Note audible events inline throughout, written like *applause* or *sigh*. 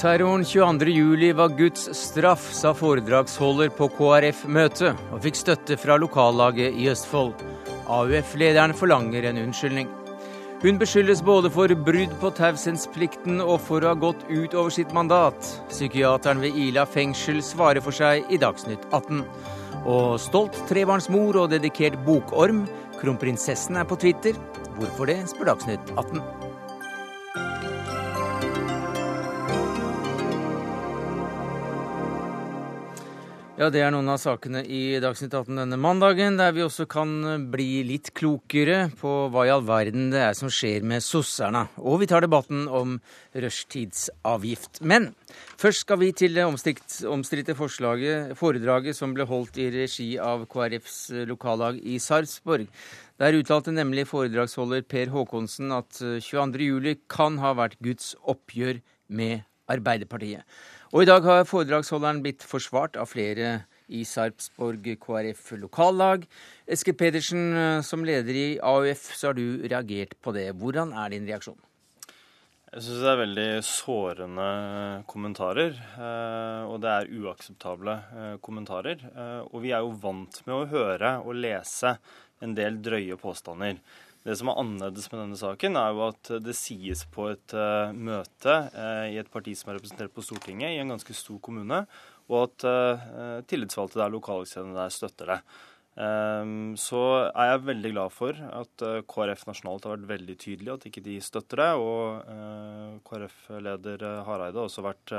Terroren 22.07 var Guds straff, sa foredragsholder på KrF-møtet, og fikk støtte fra lokallaget i Østfold. AUF-lederen forlanger en unnskyldning. Hun beskyldes både for brudd på taushetsplikten og for å ha gått ut over sitt mandat. Psykiateren ved Ila fengsel svarer for seg i Dagsnytt 18. Og stolt trebarnsmor og dedikert bokorm. Kronprinsessen er på Twitter. Hvorfor det, spør Dagsnytt 18. Ja, Det er noen av sakene i Dagsnytt 18 denne mandagen, der vi også kan bli litt klokere på hva i all verden det er som skjer med sosserne. Og vi tar debatten om rushtidsavgift. Men først skal vi til det omstridte foredraget som ble holdt i regi av KrFs lokallag i Sarpsborg. Der uttalte nemlig foredragsholder Per Håkonsen at 22.07 kan ha vært Guds oppgjør med Arbeiderpartiet. Og i dag har foredragsholderen blitt forsvart av flere i Sarpsborg KrF lokallag. Eske Pedersen, som leder i AUF, så har du reagert på det. Hvordan er din reaksjon? Jeg syns det er veldig sårende kommentarer, eh, og det er uakseptable eh, kommentarer. Eh, og vi er jo vant med å høre og lese en del drøye påstander. Det som er annerledes med denne saken, er jo at det sies på et uh, møte uh, i et parti som er representert på Stortinget, i en ganske stor kommune, og at uh, tillitsvalgte der, lokalstedene der, støtter det. Um, så er jeg veldig glad for at KrF nasjonalt har vært veldig tydelig, at ikke de støtter det. Og KrF-leder Hareide har også vært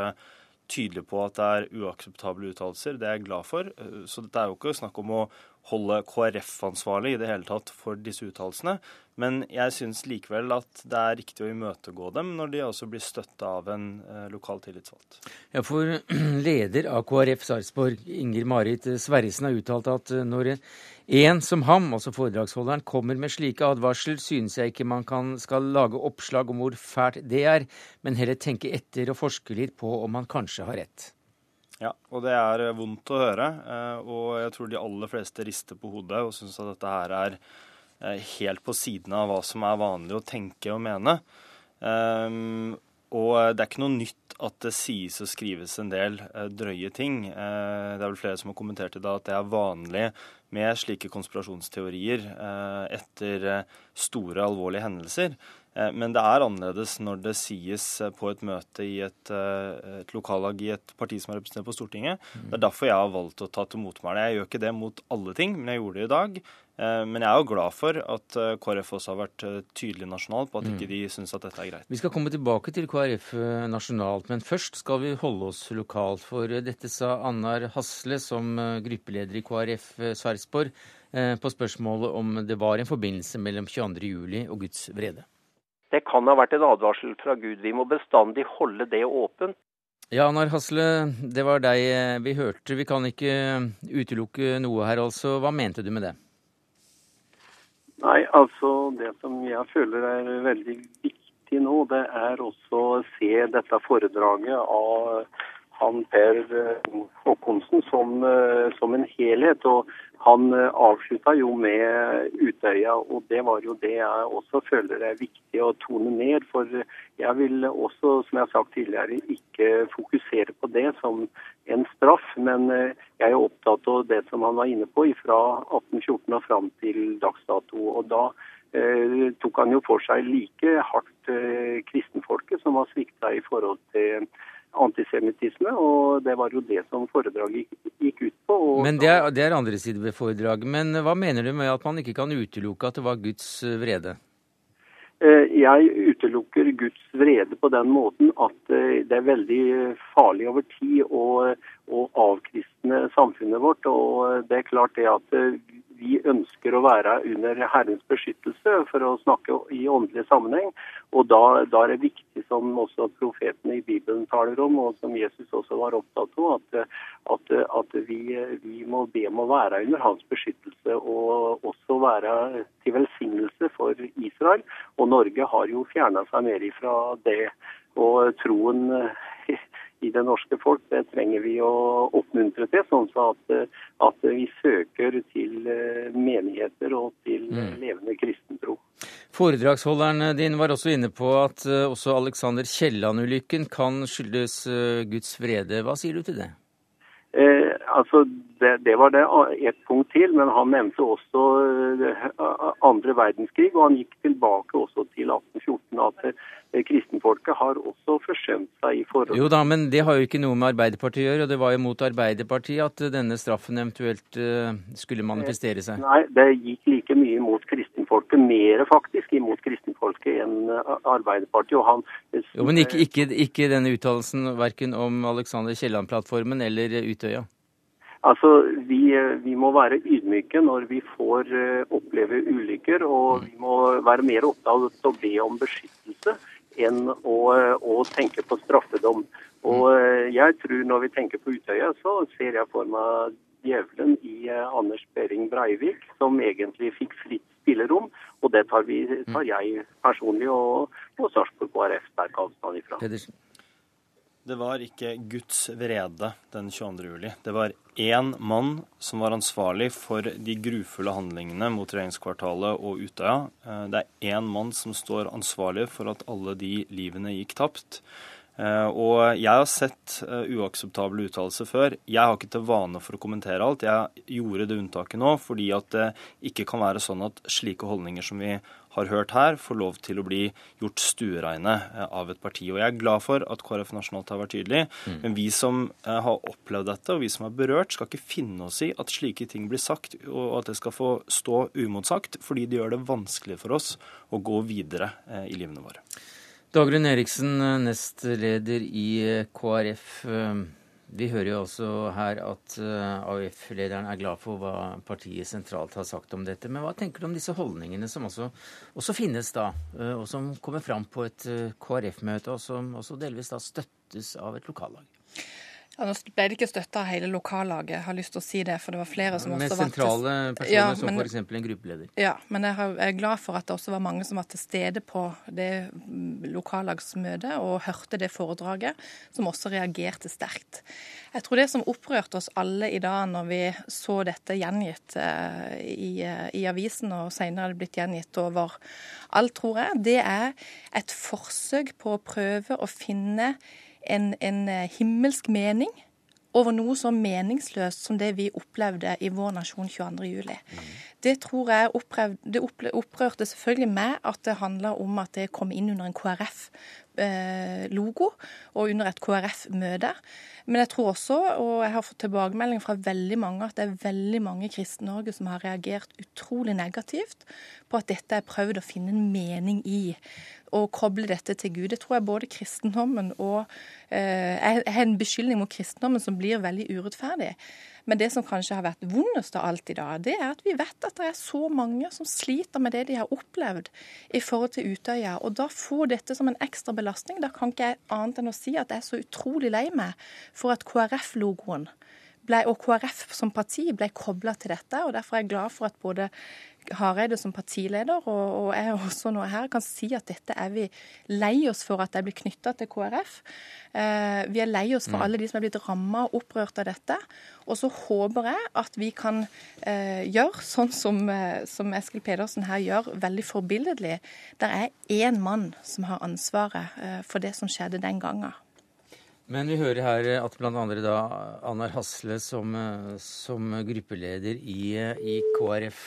tydelig på at det er uakseptable uttalelser. Det er jeg glad for. Så dette er jo ikke snakk om å holde KrF ansvarlig i det hele tatt for disse uttalelsene. Men jeg syns likevel at det er riktig å imøtegå dem når de også blir støtta av en eh, lokal tillitsvalgt. Ja, for *clears throat* leder av KrF Sarpsborg, Inger Marit Sverresen, har uttalt at eh, når en som ham, altså foredragsholderen, kommer med slike advarsler, synes jeg ikke man kan, skal lage oppslag om hvor fælt det er, men heller tenke etter og forske litt på om man kanskje har rett. Ja, og det er eh, vondt å høre. Eh, og jeg tror de aller fleste rister på hodet og syns at dette her er eh, helt på siden av hva som er vanlig å tenke og mene. Og det er ikke noe nytt at det sies og skrives en del drøye ting. Det er vel flere som har kommentert i dag at det er vanlig med slike konspirasjonsteorier etter store, alvorlige hendelser. Eh, men det er annerledes når det sies eh, på et møte i et, eh, et lokallag i et parti som er representert på Stortinget. Det er derfor jeg har valgt å ta til motmæle. Jeg gjør ikke det mot alle ting, men jeg gjorde det i dag. Men jeg er jo glad for at KrF også har vært tydelig nasjonalt på at ikke de syns at dette er greit. Vi skal komme tilbake til KrF nasjonalt, men først skal vi holde oss lokalt. For dette sa Annar Hasle som gruppeleder i KrF Sarpsborg på spørsmålet om det var en forbindelse mellom 22.07 og Guds vrede. Det kan ha vært en advarsel fra Gud. Vi må bestandig holde det åpent. Ja, Anar Hasle, det var deg vi hørte. Vi kan ikke utelukke noe her, altså. Hva mente du med det? Nei, altså det som jeg føler er veldig viktig nå, det er også å se dette foredraget av han Per Håkonsen som, som en helhet. Og han eh, avslutta jo med Utøya, og det var jo det jeg også føler er viktig å tone ned. For jeg vil også, som jeg har sagt tidligere, ikke fokusere på det som en straff. Men eh, jeg er opptatt av det som han var inne på fra 1814 og fram til dags dato. Og da eh, tok han jo for seg like hardt eh, kristenfolket som var svikta i forhold til antisemittisme, og det var jo det som foredraget gikk ut på. Men det er, det er andre sider ved foredraget. Men hva mener du med at man ikke kan utelukke at det var Guds vrede? Eh, jeg utelukker Guds vrede på den måten at eh, det er veldig farlig over tid å, å avkristne samfunnet vårt. Og det er klart det at eh, vi ønsker å være under Herrens beskyttelse, for å snakke i åndelig sammenheng. Og da, da, er det viktig, som også profetene i Bibelen taler om, og som Jesus også var opptatt av, at, at, at vi, vi, må be om å være under hans beskyttelse og også være til velsignelse for Israel. Og Norge har jo fjerna seg mer ifra det. Og troen i det norske folk, det trenger vi å oppmuntre til. Sånn at, at vi søker til menigheter og til mm. levende kristentro. Foredragsholderen din var også inne på at også Alexander Kielland-ulykken kan skyldes Guds vrede. Hva sier du til det? Eh, altså, det, det, var det et punkt til, men han nevnte også eh, andre verdenskrig. Og han gikk tilbake også til 1814. At Eh, kristenfolket har også forsømt seg i forhold Jo da, men det har jo ikke noe med Arbeiderpartiet å gjøre, og det var jo mot Arbeiderpartiet at denne straffen eventuelt uh, skulle manifestere seg? Nei, det gikk like mye mot kristenfolket, mer faktisk imot kristenfolket enn Arbeiderpartiet. og han... Jo, Men ikke, ikke, ikke denne uttalelsen verken om Alexander Kielland-plattformen eller Utøya? Altså, vi, vi, må være ydmyke når vi får oppleve ulykker, og vi må være mer opptatt av å be om beskyttelse enn å, å tenke på straffedom. Og eh, jeg tror når vi tenker på Utøya, så ser jeg for meg djevelen i eh, Anders Behring Breivik, som egentlig fikk fritt spillerom. Og det tar, vi, tar jeg personlig og, og Sarpsborg KrF sterk avstand ifra. Pedersen. Det var ikke Guds vrede den 22. juli. Det var én mann som var ansvarlig for de grufulle handlingene mot regjeringskvartalet og Utøya. Eh, det er én mann som står ansvarlig for at alle de livene gikk tapt. Eh, og jeg har sett eh, uakseptable uttalelser før. Jeg har ikke til vane for å kommentere alt. Jeg gjorde det unntaket nå fordi at det ikke kan være sånn at slike holdninger som vi har hørt her, får lov til å bli gjort stuereine eh, av et parti. Og jeg er glad for at KrF nasjonalt har vært tydelig, mm. men vi som har opplevd dette, og vi som er berørt, skal ikke finne oss i at slike ting blir sagt, og at det skal få stå umotsagt, fordi det gjør det vanskelig for oss å gå videre i livene våre. Dagrun Eriksen, nestleder i eh, KrF. Eh, vi hører jo også her at eh, AUF-lederen er glad for hva partiet sentralt har sagt om dette. Men hva tenker du om disse holdningene som også, også finnes da, og som kommer fram på et KrF-møte, og som også delvis da støttes av et lokallag? Ja, Nå ble det ikke støtta av hele lokallaget, jeg har lyst til å si det. for det var flere som Med også Med sentrale personer, ja, som f.eks. en gruppeleder? Ja, men jeg, er glad for at det også var mange som var til stede på det lokallagsmøtet og hørte det foredraget, som også reagerte sterkt. Jeg tror det som opprørte oss alle i dag når vi så dette gjengitt eh, i, eh, i avisen, og senere er det blitt gjengitt over alt, tror jeg, det er et forsøk på å prøve å finne en, en eh, himmelsk mening over noe så meningsløst som det vi opplevde i vår nasjon 22.07. Mm. Det tror jeg opprøvde, det opprørte selvfølgelig meg at det handla om at det kom inn under en KrF-logo eh, og under et KrF-møte. Men jeg tror også, og jeg har fått tilbakemelding fra veldig mange, at det er veldig mange i Kristen-Norge som har reagert utrolig negativt på at dette er prøvd å finne en mening i å koble dette til Gud. Det tror jeg både kristendommen og eh, har en beskyldning mot kristendommen som blir veldig urettferdig. Men det som kanskje har vært vondest av alt i dag, det er at vi vet at det er så mange som sliter med det de har opplevd i forhold til Utøya. Og da får dette som en ekstra belastning. Da kan ikke jeg annet enn å si at jeg er så utrolig lei meg for at KrF-logoen og KrF som parti ble kobla til dette. og Derfor er jeg glad for at både Hareide som partileder og, og jeg også nå her kan si at dette er vi lei oss for at det blir knytta til KrF. Eh, vi er lei oss for mm. alle de som er blitt ramma og opprørt av dette. Og så håper jeg at vi kan eh, gjøre sånn som, eh, som, Eskil Pedersen her gjør, veldig forbilledlig. Det er én mann som har ansvaret eh, for det som skjedde den gangen. Men vi hører her at bl.a. da Annar Hasle som, eh, som gruppeleder i, i KrF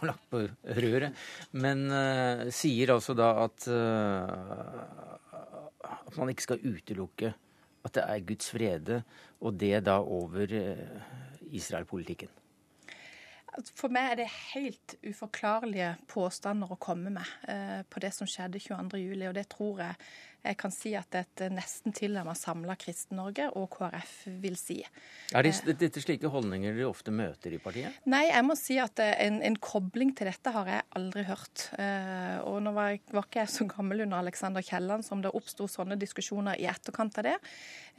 har lagt på røret, men uh, sier altså da at, uh, at man ikke skal utelukke at det er Guds frede, og det da over uh, Israel-politikken. For meg er det helt uforklarlige påstander å komme med eh, på det som skjedde 22.07. Og det tror jeg jeg kan si at et nesten tilnærmet samla Kristen-Norge og KrF vil si. Er det, eh, dette slike holdninger dere ofte møter i partiet? Nei, jeg må si at eh, en, en kobling til dette har jeg aldri hørt. Eh, og nå var, var ikke jeg så gammel under Alexander Kielland som det oppsto sånne diskusjoner i etterkant av det.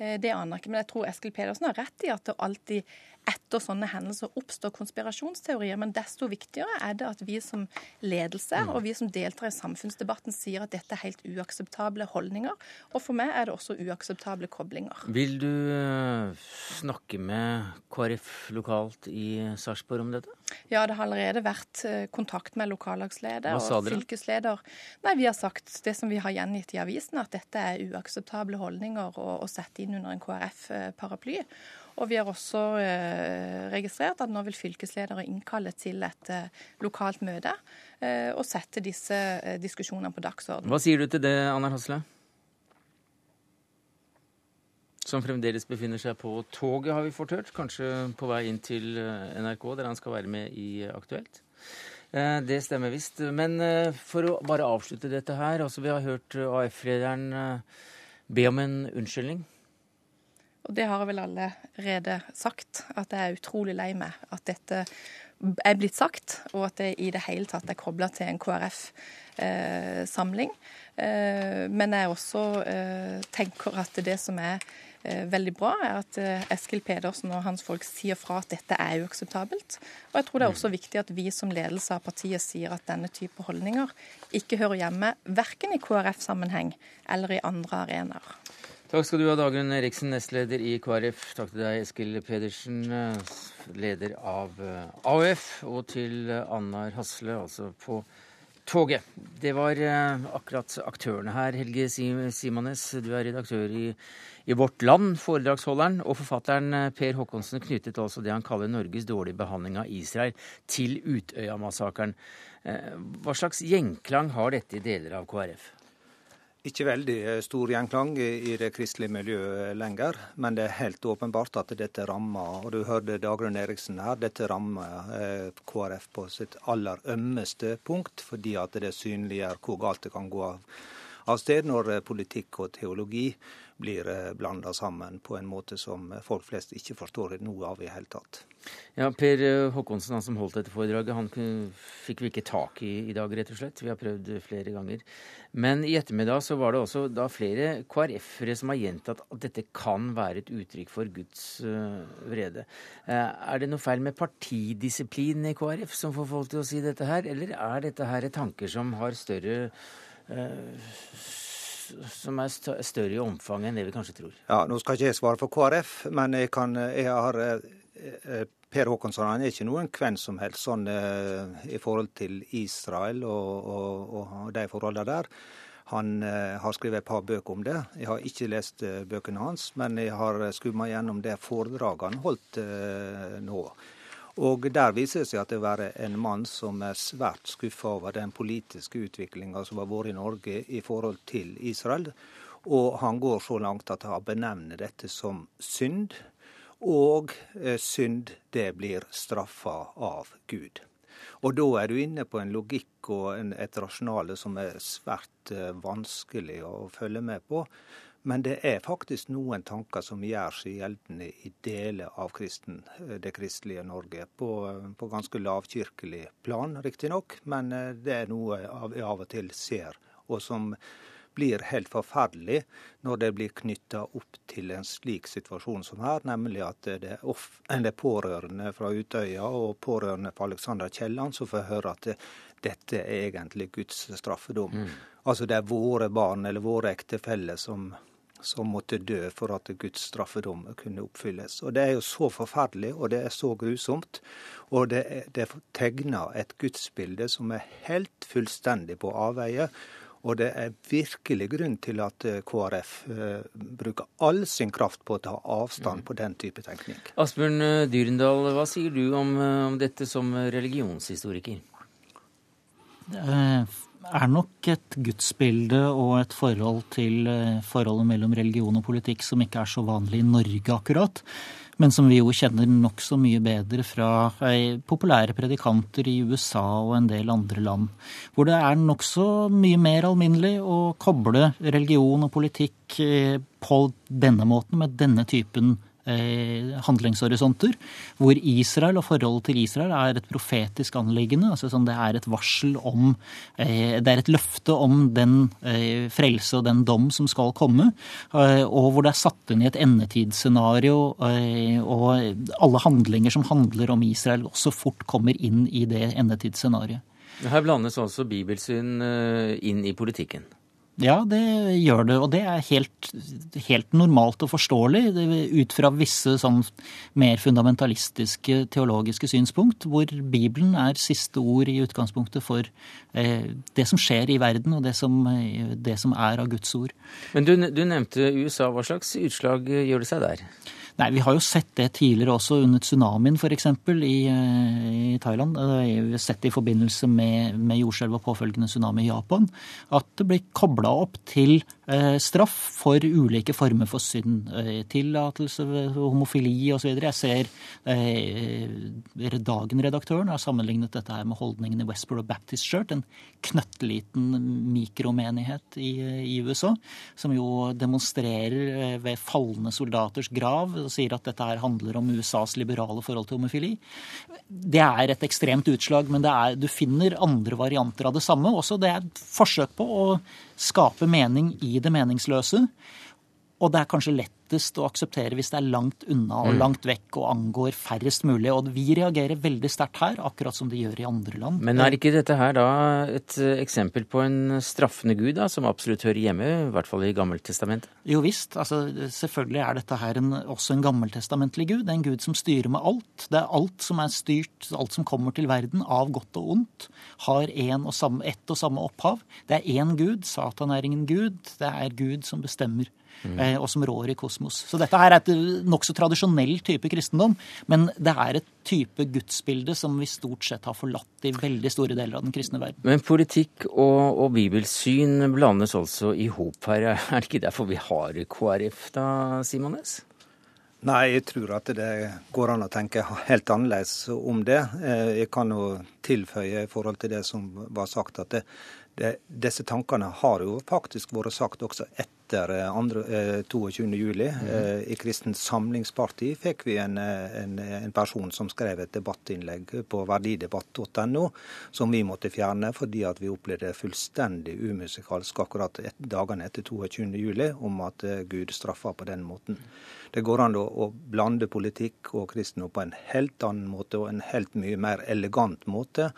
Det aner jeg ikke. Men jeg tror Eskil Pedersen har rett i at det alltid etter sånne hendelser oppstår konspirasjonsteorier. Men desto viktigere er det at vi som ledelse mm. og vi som deltar i samfunnsdebatten sier at dette er helt uakseptable holdninger holdninger. Og for meg er det også uakseptable koblinger. Vil du uh, snakke med KrF lokalt i Sarpsborg om dette? Ja, det har allerede vært uh, kontakt med lokallagsleder og fylkesleder. Nei, Vi har sagt det som vi har gjengitt i avisen, at dette er uakseptable holdninger å, å sette inn under en KrF-paraply. Og vi har også eh, registrert at nå vil fylkesledere innkalle til et eh, lokalt møte eh, og sette disse diskusjonene på dagsordenen. Hva sier du til det, Annar Hasle? Som fremdeles befinner seg på toget, har vi fått hørt. Kanskje på vei inn til NRK, der han skal være med i Aktuelt. Det stemmer visst. Men for å bare avslutte dette her. altså Vi har hørt AF-lederen be om en unnskyldning og det har jeg vel allerede sagt, at jeg er utrolig lei meg at dette er blitt sagt, og at det i det hele tatt er kobla til en KrF-samling. Eh, men jeg også eh, tenker at det som er eh, veldig bra, er at Eskil Pedersen og hans folk sier fra at dette er uakseptabelt. Og jeg tror det er også viktig at vi som ledelse av partiet sier at denne type holdninger ikke hører hjemme verken i KrF-sammenheng eller i andre arenaer. Takk skal du ha, Dagrun Eriksen, nestleder i KrF. Takk til deg, Eskil Pedersen, leder av eh, AUF. Og til Annar Hasle, altså på toget. Det var eh, akkurat aktørene her. Helge Simones, du er redaktør i, i Vårt Land, foredragsholderen. Og forfatteren eh, Per Håkonsen knyttet altså det han kaller Norges dårlige behandling av Israel, til Utøya-massakren. Hva slags gjenklang har dette i deler av KrF? ikke veldig eh, stor gjenklang i det kristelige miljøet lenger, men det er helt åpenbart at dette rammer, og du hørte Dagrun Eriksen her, dette rammer eh, KrF på sitt aller ømmeste punkt, fordi at det synliggjør hvor galt det kan gå av, av sted når eh, politikk og teologi blir eh, blanda sammen på en måte som folk flest ikke forstår noe av i hele tatt. Ja, Per eh, Håkonsen, han som holdt dette foredraget, han fikk vi ikke tak i i dag, rett og slett. Vi har prøvd flere ganger. Men i ettermiddag så var det også da flere KrF-ere som har gjentatt at dette kan være et uttrykk for Guds vrede. Er det noe feil med partidisiplinen i KrF som får folk til å si dette her, eller er dette her tanker som har større som er større i omfang enn det vi kanskje tror. Ja, Nå skal ikke jeg svare for KrF, men jeg, kan, jeg har eh, eh, Per Håkonsson han er ikke noen hvem som helst sånn eh, i forhold til Israel og, og, og de forholdene der. Han har skrevet et par bøker om det. Jeg har ikke lest bøkene hans, men jeg har skumma gjennom det foredraget han holdt nå. Og Der viser det seg at det var en mann som er svært skuffa over den politiske utviklinga som har vært i Norge i forhold til Israel. Og han går så langt at han benevner dette som synd. Og eh, synd, det blir straffa av Gud. Og da er du inne på en logikk og en, et rasjonale som er svært eh, vanskelig å følge med på. Men det er faktisk noen tanker som gjør seg gjeldende i deler av kristen, eh, det kristelige Norge. På, på ganske lavkirkelig plan, riktignok, men eh, det er noe vi av og til ser. Og som blir helt forferdelig når det blir knytta opp til en slik situasjon som her, nemlig at det er pårørende fra Utøya og pårørende fra Alexander Kielland som får høre at det, dette er egentlig Guds straffedom. Mm. Altså det er våre barn eller våre ektefeller som som måtte dø for at Guds straffedom kunne oppfylles. Og Det er jo så forferdelig, og det er så grusomt. Og det, det tegner et gudsbilde som er helt fullstendig på avveie. Og det er virkelig grunn til at eh, KrF uh, bruker all sin kraft på å ta avstand mm. på den type tenkning. Asbjørn eh, Dyrendal, hva sier du om, om dette som religionshistoriker? Uh, er nok et gudsbilde og et forhold til eh, forholdet mellom religion og politikk som ikke er så vanlig i Norge akkurat, men som vi jo kjenner nokså mye bedre fra eh, populære predikanter i USA og en del andre land, hvor det er nokså mye mer alminnelig å koble religion og politikk eh, på denne måten, med denne typen Eh, handlingshorisonter, hvor Israel og forholdet til Israel er et profetisk anliggende. altså sånn Det er et varsel om eh, Det er et løfte om den eh, frelse og den dom som skal komme, og hvor det er satt inn i et endetidsscenario, og alle handlinger som handler om Israel, også fort kommer inn i det endetidsscenarioet. Her blandes altså bibelsyn inn i politikken? Ja, det gjør det. Og det er helt, helt normalt og forståelig ut fra visse sånn mer fundamentalistiske teologiske synspunkt, hvor Bibelen er siste ord i utgangspunktet for eh, det som skjer i verden, og det som, det som er av Guds ord. Men du, du nevnte USA. Hva slags utslag gjør det seg der? Nei, Vi har jo sett det tidligere også under tsunamien f.eks. I, eh, i Thailand. Vi har sett det i forbindelse med, med jordskjelv og påfølgende tsunami i Japan. At det blir kobla opp til eh, straff for ulike former for synd. tillatelse tillatelse, homofili osv. Jeg ser eh, Dagen-redaktøren har sammenlignet dette her med holdningen i Westboro Baptist Shirt, en knøttliten mikromenighet i, i USA, som jo demonstrerer ved falne soldaters grav og sier at dette her handler om USAs liberale forhold til homofili. Det er et ekstremt utslag, men er, du finner andre varianter av det samme også. Det er et forsøk på å skape mening i det meningsløse. Og det er kanskje lettest å akseptere hvis det er langt unna og mm. langt vekk og angår færrest mulig. Og vi reagerer veldig sterkt her, akkurat som de gjør i andre land. Men er ikke dette her da et eksempel på en straffende gud, da, som absolutt hører hjemme, i hvert fall i Gammeltestamentet? Jo visst. Altså, selvfølgelig er dette her en, også en gammeltestamentlig gud. Det er en gud som styrer med alt. Det er alt som er styrt, alt som kommer til verden, av godt og ondt, har og samme, ett og samme opphav. Det er én gud. Satan er ingen gud. Det er Gud som bestemmer mm. og som rår i kosmos. Så dette her er et nokså tradisjonell type kristendom, men det er et type gudsbilde som vi stort sett har forlatt i veldig store deler av den kristne verden. Men politikk og, og bibelsyn blandes altså i hop her. Er det ikke derfor vi har KrF da, Simones? Nei, jeg tror at det går an å tenke helt annerledes om det. Eh, jeg kan jo tilføye i forhold til det som var sagt, at det, det, disse tankene har jo faktisk vært sagt også etter etter andre, 22.07. Eh, mm. I Kristent Samlingsparti fikk vi en, eh, en, en, person som skrev et debattinnlegg på verdidebatt.no, som vi måtte fjerne fordi at vi opplevde fullstendig umusikalsk akkurat et, dagene etter 22.07. om at Gud straffa på den måten. Det går an å, å blande politikk og kristendom på en helt annen måte og en helt mye mer elegant måte,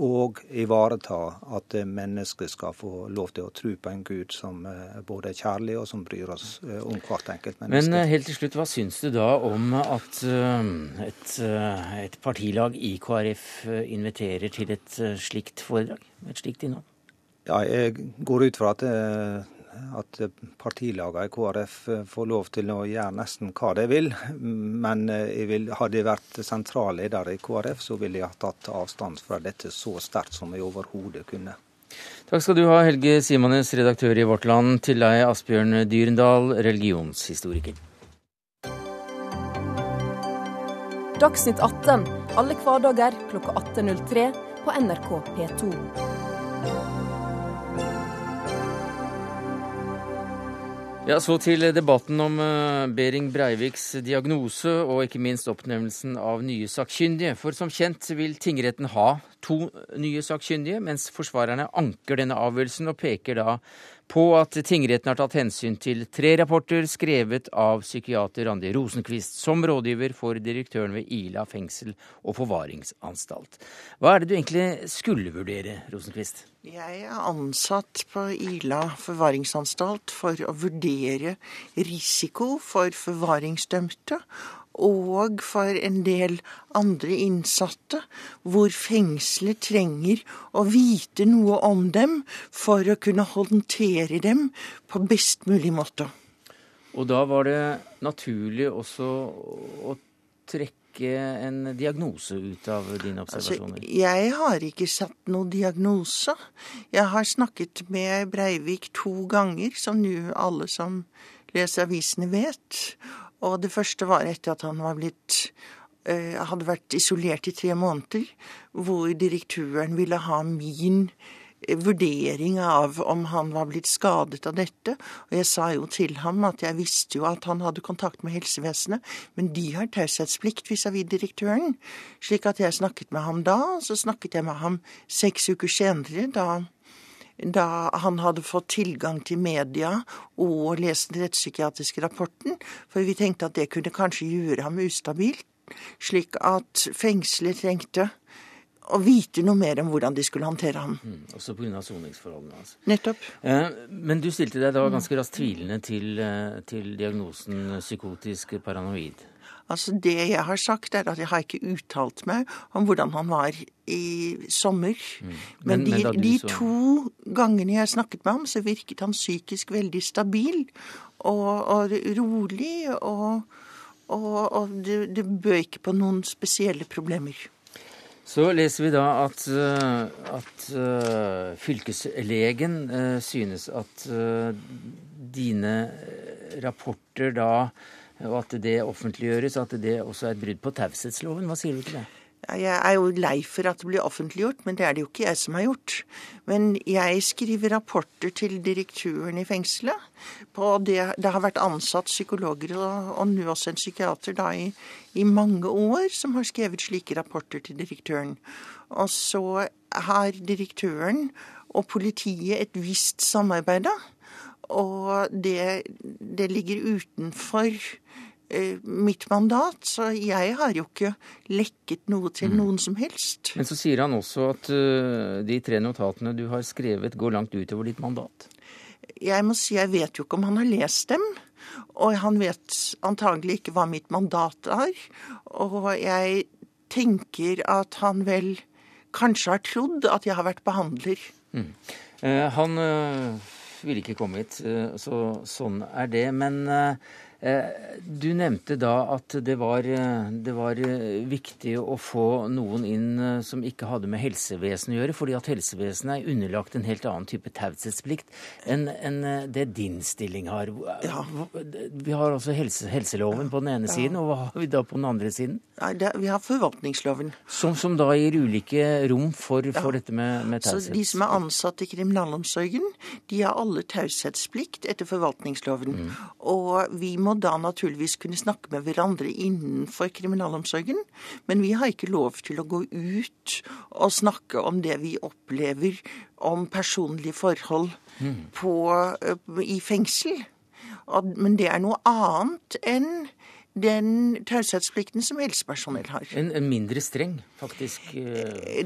og ivareta at mennesket skal få lov til å tro på en Gud som både er kjærlig og som bryr oss eh, om hvert enkelt menneske. Men eh, helt til slutt, hva syns du da om at eh, et, et partilag i KrF inviterer til et slikt foredrag? Et slikt innhold? Ja, jeg går ut fra at at partilagene i KrF får lov til å gjøre nesten hva de vil. Men jeg vil, hadde jeg vært sentralleder i KrF, så ville jeg ha tatt avstand fra dette så sterkt som jeg overhodet kunne. Takk skal du ha, Helge Simones, redaktør i Vårt Land. Til deg, Asbjørn Dyrendal, religionshistoriker. Dagsnytt 18 alle hverdager klokka 18.03 på NRK P2. Ja, Så til debatten om eh, Behring Breiviks diagnose og ikke minst oppnevnelsen av nye sakkyndige. For som kjent vil tingretten ha to nye sakkyndige, mens forsvarerne anker denne avgjørelsen og peker da på at tingretten har tatt hensyn til tre rapporter skrevet av psykiater Randi Rosenquist som rådgiver for direktøren ved Ila fengsel og forvaringsanstalt. Hva er det du egentlig skulle vurdere, Rosenquist? Jeg er ansatt på Ila forvaringsanstalt for å vurdere risiko for forvaringsdømte og for en del andre innsatte, hvor fengselet trenger å vite noe om dem for å kunne håndtere dem på best mulig måte. Og da var det naturlig også å trekke en diagnose ut av dine altså, observasjoner? Altså, jeg har ikke satt noen diagnose. Jeg har snakket med Breivik to ganger, som nå alle som leser avisene vet. Og det første var etter at han var blitt eh, hadde vært isolert i tre måneder, hvor direktøren ville ha min eh, vurdering av om han var blitt skadet av dette. Og jeg sa jo til ham at jeg visste jo at han hadde kontakt med helsevesenet, men de har taushetsplikt vis-à-vis direktøren. Slik at jeg snakket med ham da, og så snakket jeg med ham seks uker senere, da da han hadde fått tilgang til media og lest den rettspsykiatriske rapporten, for vi tenkte at det kunne kanskje gjøre ham ustabil, slik at fengselet trengte å vite noe mer om hvordan de skulle håndtere ham. Mm, også pga. soningsforholdene. Altså. Nettopp. Eh, men du stilte deg da ganske raskt tvilende til, eh, til diagnosen psykotisk paranoid. Altså Det jeg har sagt, er at jeg har ikke uttalt meg om hvordan han var i sommer. Mm. Men, men, de, men de så... to gangene jeg snakket med ham, så virket han psykisk veldig stabil og, og rolig. Og, og, og det, det bød ikke på noen spesielle problemer. Så leser vi da at, eh, at uh, fylkeslegen uh, synes at dine rapporter da, og at det offentliggjøres, at det også er et brudd på taushetsloven. Hva sier du til det? Jeg er jo lei for at det blir offentliggjort, men det er det jo ikke jeg som har gjort. Men jeg skriver rapporter til direktøren i fengselet. Det, det har vært ansatt psykologer og, og nå også en psykiater da i, i, mange år som har skrevet slike rapporter til direktøren. Og så har direktøren og politiet et visst samarbeid, da. Og det, det ligger utenfor mitt mandat, så jeg har jo ikke lekket noe til mm. noen som helst. Men så sier han også at uh, de tre notatene du har skrevet, går langt utover ditt mandat. Jeg må si jeg vet jo ikke om han har lest dem. Og han vet antagelig ikke hva mitt mandat er. Og jeg tenker at han vel kanskje har trodd at jeg har vært behandler. Mm. Eh, han øh, ville ikke komme hit, så sånn er det. Men Eh, du nevnte da at det var, eh, det var, eh, viktig å få noen inn som ikke hadde med helsevesenet å gjøre, fordi at helsevesenet er underlagt en helt annen type taushetsplikt enn en det din stilling har. Ja. Vi har altså helse, helseloven på den ene ja. siden, og hva har vi da på den andre siden? Det, vi har forvaltningsloven. Som, som, da gir ulike rom for, for dette med, med taushetsplikt? De som er ansatt i kriminalomsorgen, de har alle taushetsplikt etter forvaltningsloven. Mm. Og vi må må da naturligvis kunne snakke med hverandre innenfor kriminalomsorgen. Men vi har ikke lov til å gå ut og snakke om det vi opplever om personlige forhold mm. på, i fengsel. Men det er noe annet enn den taushetsplikten som helsepersonell har. En, en mindre streng, faktisk? Eh,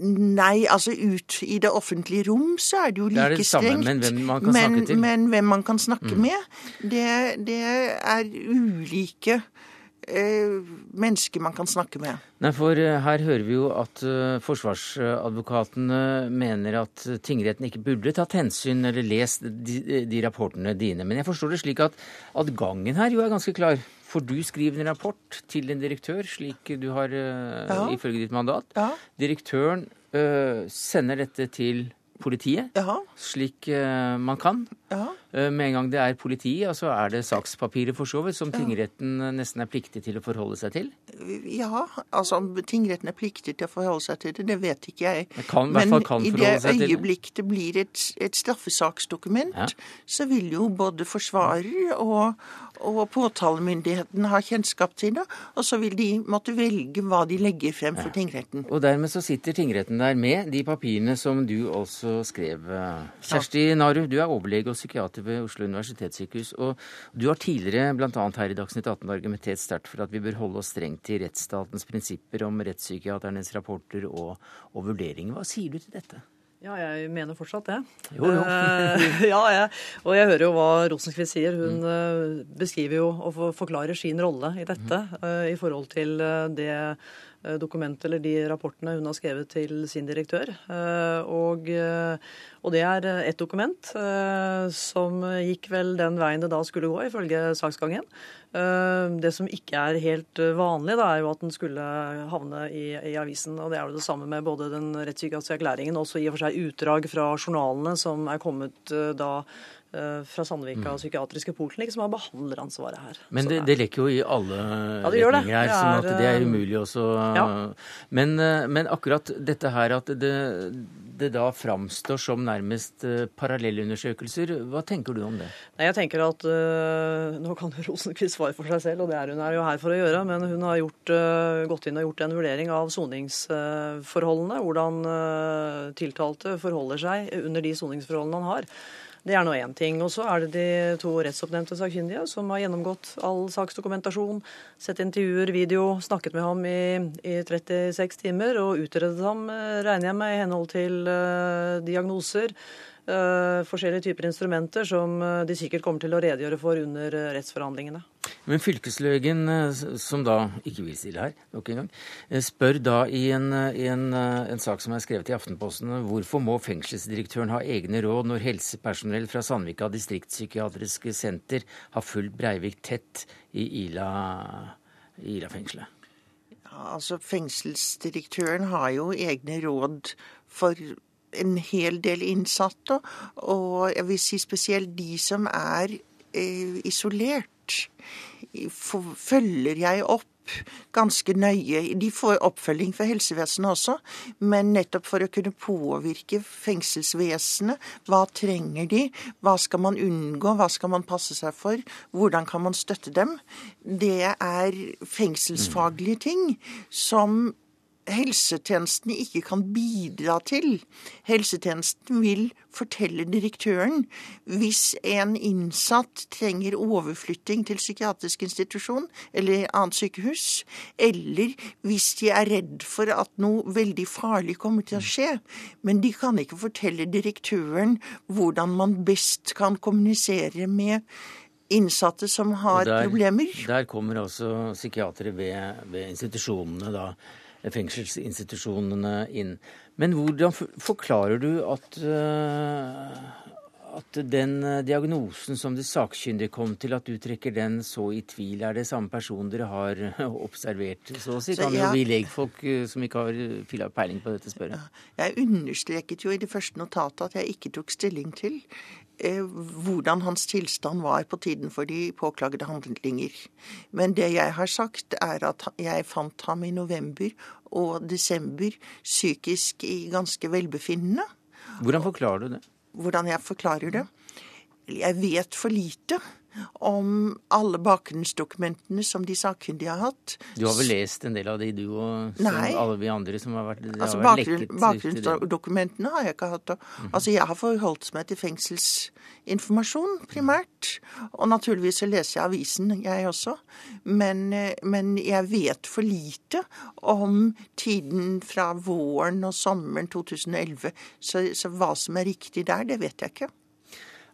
Nei, altså ut i det offentlige rom så er det jo like det det strengt. Men hvem man kan men, snakke til? Men hvem man kan snakke mm. med, det, det er ulike eh, mennesker man kan snakke med. Nei, for eh, her hører vi jo at uh, forsvarsadvokatene mener at tingretten ikke burde tatt hensyn eller lest de, de, rapportene dine. Men jeg forstår det slik at, at gangen her jo er ganske klar. For du skriver en rapport til en direktør, slik du har ja. ifølge ditt mandat. Ja. Direktøren ø, sender dette til politiet, Jaha. slik uh, man kan. Uh, med en gang det er politiet, og så er det sakspapiret for så vidt, som tingretten uh, nesten er pliktig til å forholde seg til? Ja, altså om tingretten er pliktig til å forholde seg til det, det vet ikke jeg. Det kan, Men i det øyeblikk det blir et, et straffesaksdokument, ja. så vil jo både forsvarer og, og påtalemyndigheten har kjennskap til det, og så vil de måtte velge hva de legger frem for tingretten. Og dermed så sitter tingretten der med de papirene som du også skrev. Kjersti Naru, du er overlege og psykiater ved Oslo universitetssykehus. Og du har tidligere bl.a. her i Dagsnytt 18 argumentert sterkt for at vi bør holde oss strengt til rettsstatens prinsipper om rettspsykiaternes rapporter og, og vurderinger. Hva sier du til dette? Ja, jeg mener fortsatt det. Jo, jo. Eh, *laughs* ja, jeg, og jeg hører jo hva Rosenkvist sier. Hun mm. Eh, beskriver jo og forklarer sin rolle i dette mm. i forhold til det dokumentet eller de rapportene hun har skrevet til sin direktør. Og, og det er ett dokument som gikk vel den veien det da skulle gå, ifølge saksgangen. Eh, det som ikke er helt eh, vanlig, da, er jo at den skulle havne i, i, avisen. og Det er jo det samme med både den rettspsykiatriske erklæringen og også i og for seg utdrag fra journalene som er kommet eh, da fra Sandvika mm. psykiatriske poliklinikk, som har behandleransvaret her. Men det, det, lekker jo i alle ja, retninger her, sånn at det er umulig også. Ja. Men, men, akkurat dette her at det, det da framstår som nærmest parallellundersøkelser. Hva tenker du om det? Nei, jeg tenker at uh, Nå kan Rosenkvist svare for seg selv, og det er hun er jo her for å gjøre. Men hun har gjort, uh, gått inn og gjort en vurdering av soningsforholdene. Hvordan tiltalte forholder seg under de soningsforholdene han har. Det er nå én ting. Og så er det de to rettsoppnevnte sakkyndige som har gjennomgått all saksdokumentasjon, sett intervjuer, video, snakket med ham i, i 36 timer og utredet ham, eh, regner jeg med, i henhold til uh, diagnoser forskjellige typer instrumenter som uh, de sikkert kommer til å redegjøre for under uh, rettsforhandlingene. Men fylkeslegen, som da ikke vil stille her, nok en gang, spør da i en, i en, en sak som er skrevet i Aftenposten, hvorfor må fengselsdirektøren ha egne råd når helsepersonell fra Sandvika distriktspsykiatriske senter har fulgt Breivik tett i Ila, Ila-fengselet? Ja, altså Fengselsdirektøren har jo egne råd for en hel del innsatte, og jeg vil si spesielt de som er eh, isolert, følger jeg opp ganske nøye. De får oppfølging fra helsevesenet også, men nettopp for å kunne påvirke fengselsvesenet. Hva trenger de? Hva skal man unngå? Hva skal man passe seg for? Hvordan kan man støtte dem? Det er fengselsfaglige ting som helsetjenestene ikke kan bidra til. Helsetjenesten vil fortelle direktøren hvis en innsatt trenger overflytting til psykiatrisk institusjon eller annet sykehus, eller hvis de er redd for at noe veldig farlig kommer til å skje. Men de kan ikke fortelle direktøren hvordan man best kan kommunisere med innsatte som har der, problemer. Der kommer altså psykiatere ved, ved institusjonene da fengselsinstitusjonene inn. Men hvordan forklarer du at, eh, at den eh, diagnosen som de sakkyndige kom til, at du trekker den så i tvil? Er det samme person dere har *laughs* observert? Så å si kan jo vi legfolk eh, som ikke har peiling på dette, spørre. Jeg understreket jo i det første notatet at jeg ikke tok stilling til hvordan hans tilstand var på tiden for de påklagede handlinger. Men det jeg har sagt, er at jeg fant ham i november og desember psykisk i ganske velbefinnende. Hvordan forklarer du det? Hvordan jeg forklarer det? Jeg vet for lite om alle bakgrunnsdokumentene som de sakkyndige har hatt. Du har vel lest en del av de, du og Nei. alle vi andre som har vært, altså, har bakgrunn, lekket? Bakgrunnsdokumentene har jeg ikke hatt. Mm. Altså, jeg har forholdt meg til fengselsinformasjon primært. Og naturligvis så leser jeg avisen, jeg også. Men, men jeg vet for lite om tiden fra våren og sommeren 2011. Så, så hva som er riktig der, det vet jeg ikke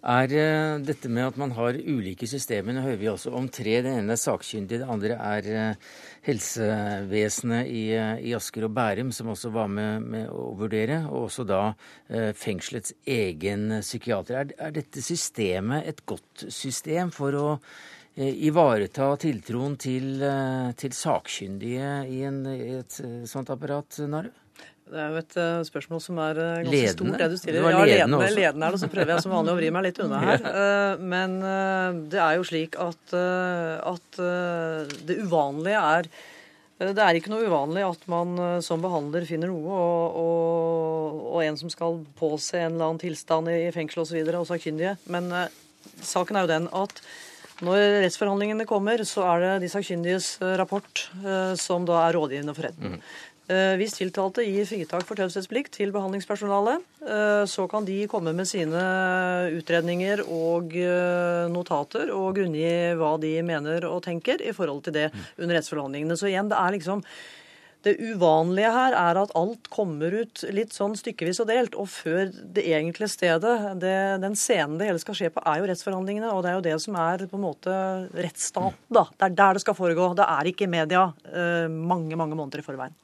er eh, dette med at man har ulike systemer. Nå hører vi også om tre. Det ene er sakkyndig, det andre er eh, helsevesenet i, eh, i, Asker og Bærum, som også var med, med å vurdere. Og også da fengselets egen psykiater. Er, er dette systemet et godt system for å ivareta tiltroen til, til sakkyndige i, en, i et sånt apparat, Naru? Det er jo et uh, spørsmål som er uh, ganske ledende. stort, det du stiller. Du ja, ledende, også. ledende er det, så prøver jeg som vanlig å vri meg litt unna her. *laughs* Uh, men det er jo slik at, at det uvanlige er det er ikke noe uvanlig at man som behandler finner noe, og, og, og en som skal påse en eller annen tilstand i fengsel osv., og, og sakkyndige. Men saken er jo den at når rettsforhandlingene kommer, så er det de sakkyndiges rapport som da er rådgivende for retten. Mm. Eh, hvis tiltalte gir fritak for taushetsplikt til behandlingspersonalet, eh, så kan de komme med sine utredninger og eh, notater og grunngi hva de mener og tenker i forhold til det under rettsforhandlingene. Så igjen, det er liksom det uvanlige her er at alt kommer ut litt sånn stykkevis og delt. Og før det egentlige stedet, det, den scenen det hele skal skje på, er jo rettsforhandlingene. Og det er jo det som er på en måte rettsstaten, da. Det er der det skal foregå. Det er ikke i media mange, mange måneder i forveien.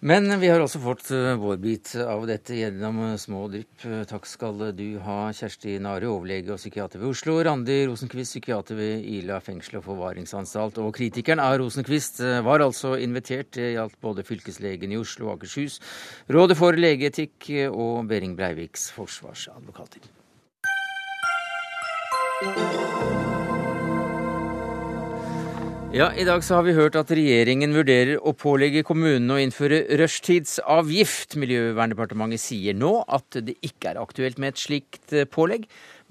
Men vi har også fått eh, vår bit av dette gjennom eh, små drypp. Eh, takk skal du ha, Kjersti Nare, overlege og psykiater ved Oslo, Randi Rosenquist, psykiater ved Ila fengsel og forvaringsanstalt. Og kritikeren av Rosenquist var altså invitert. Det gjaldt både fylkeslegen i Oslo og Akershus, Rådet for legeetikk og Behring Breiviks forsvarsadvokater. Ja, I dag så har vi hørt at regjeringen vurderer å pålegge kommunene å innføre rushtidsavgift. Miljøverndepartementet sier nå at det ikke er aktuelt med et slikt eh, pålegg.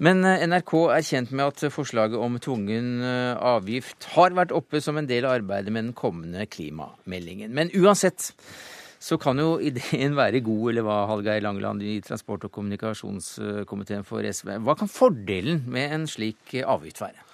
Men eh, NRK er kjent med at forslaget om tvungen eh, avgift har vært oppe som en del av arbeidet med den kommende klimameldingen. Men uansett så kan jo ideen være god, eller hva, Hallgeir Langeland i transport- og kommunikasjonskomiteen for SV. Hva kan fordelen med en slik avgift være?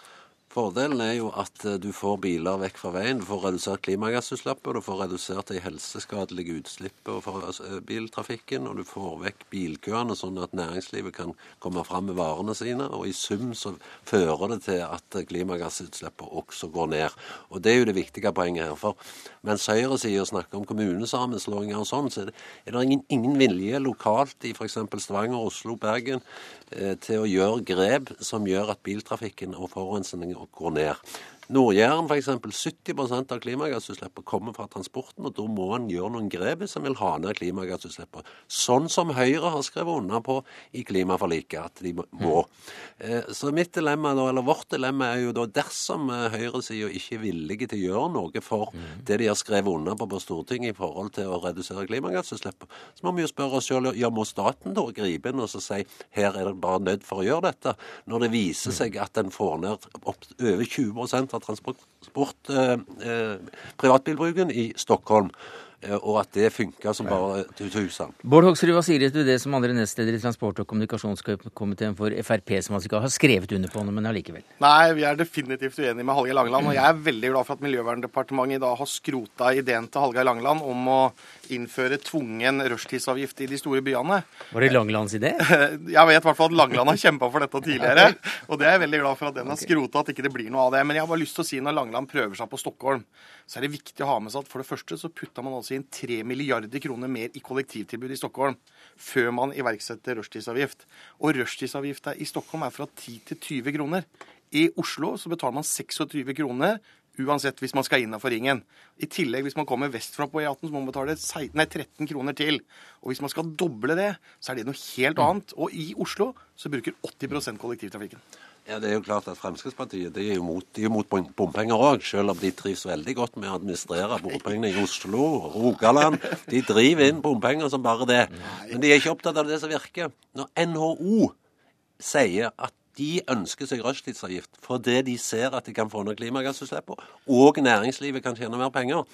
Fordelen er jo at eh, du får biler vekk fra veien, du får redusert klimagassutslippet, du får redusert de helseskadelige utslippene fra eh, biltrafikken, og du får vekk bilkøene, sånn at næringslivet kan komme fram med varene sine. Og i sum så fører det til at klimagassutslippene også går ned. Og det er jo det viktige poenget her. For mens høyresida snakker om kommunesammenslåinger og sånn, så er det, er det ingen, ingen vilje lokalt i f.eks. Stavanger, Oslo, Bergen Eh, til å gjøre grep som gjør at biltrafikken og forurensningen går ned. Nord-Jæren f.eks. 70% av klimagassutslippene kommer fra transporten, og da må en gjøre noen grep hvis en vil ha ned klimagassutslippene. Sånn som Høyre har skrevet under på i klimaforliket at de må. Eh, så mitt dilemma, eller vårt dilemma er jo da dersom eh, høyresida ikke er villige til å gjøre noe for det de har skrevet under på på Stortinget i forhold til å redusere klimagassutslippene, så må vi jo spørre oss selv ja, må staten da gripe inn og så si her er det bare nødt for å gjøre dette, når det viser seg at en får ned opp over 20 av transport, eh, eh, privatbilbruken i Stockholm. Eh, og at det funka som bare tusen. Bård Hoksrud, hva sier du til det som andre nestleder i transport- og kommunikasjonskomiteen for Frp, som altså ikke har skrevet under på noe, men allikevel? Nei, vi er definitivt uenige med Hallgeir Langeland. Og jeg er veldig glad for at Miljøverndepartementet i dag har skrota ideen til Hallgeir Langeland om å innføre tvungen rushtidsavgift i de store byene. Var det Langelands idé? *laughs* Jeg vet i hvert fall at Langeland har kjempa for dette tidligere. *laughs* Og det er jeg veldig glad for at den har skrota, at ikke det blir noe av det. Men jeg har bare lyst til å si når Langeland prøver seg på Stockholm, så er det viktig å ha med seg at for det første så putta man altså inn 3 milliarder kroner mer i kollektivtilbud i Stockholm før man iverksetter rushtidsavgift. Og rushtidsavgifta i Stockholm er fra 10 til 20 kroner. I Oslo så betaler man 26 kroner uansett hvis man skal innafor ringen. I tillegg, hvis man kommer vestfra på E18, så må man betale 16, nei, 13 kroner til. Og hvis man skal doble det, så er det noe helt annet. Og i Oslo så bruker 80% kollektivtrafikken. Ja, Det er jo klart at Fremskrittspartiet de er jo mot, de er mot bompenger òg, selv om de trives veldig godt med å administrere bompengene i Oslo og Rogaland. De driver inn bompenger som bare det. Men de er ikke opptatt av det som virker. Når NHO sier at de ønsker seg rushtidsavgift fordi de ser at de kan få ned klimagassutslippene, og næringslivet kan tjene mer penger,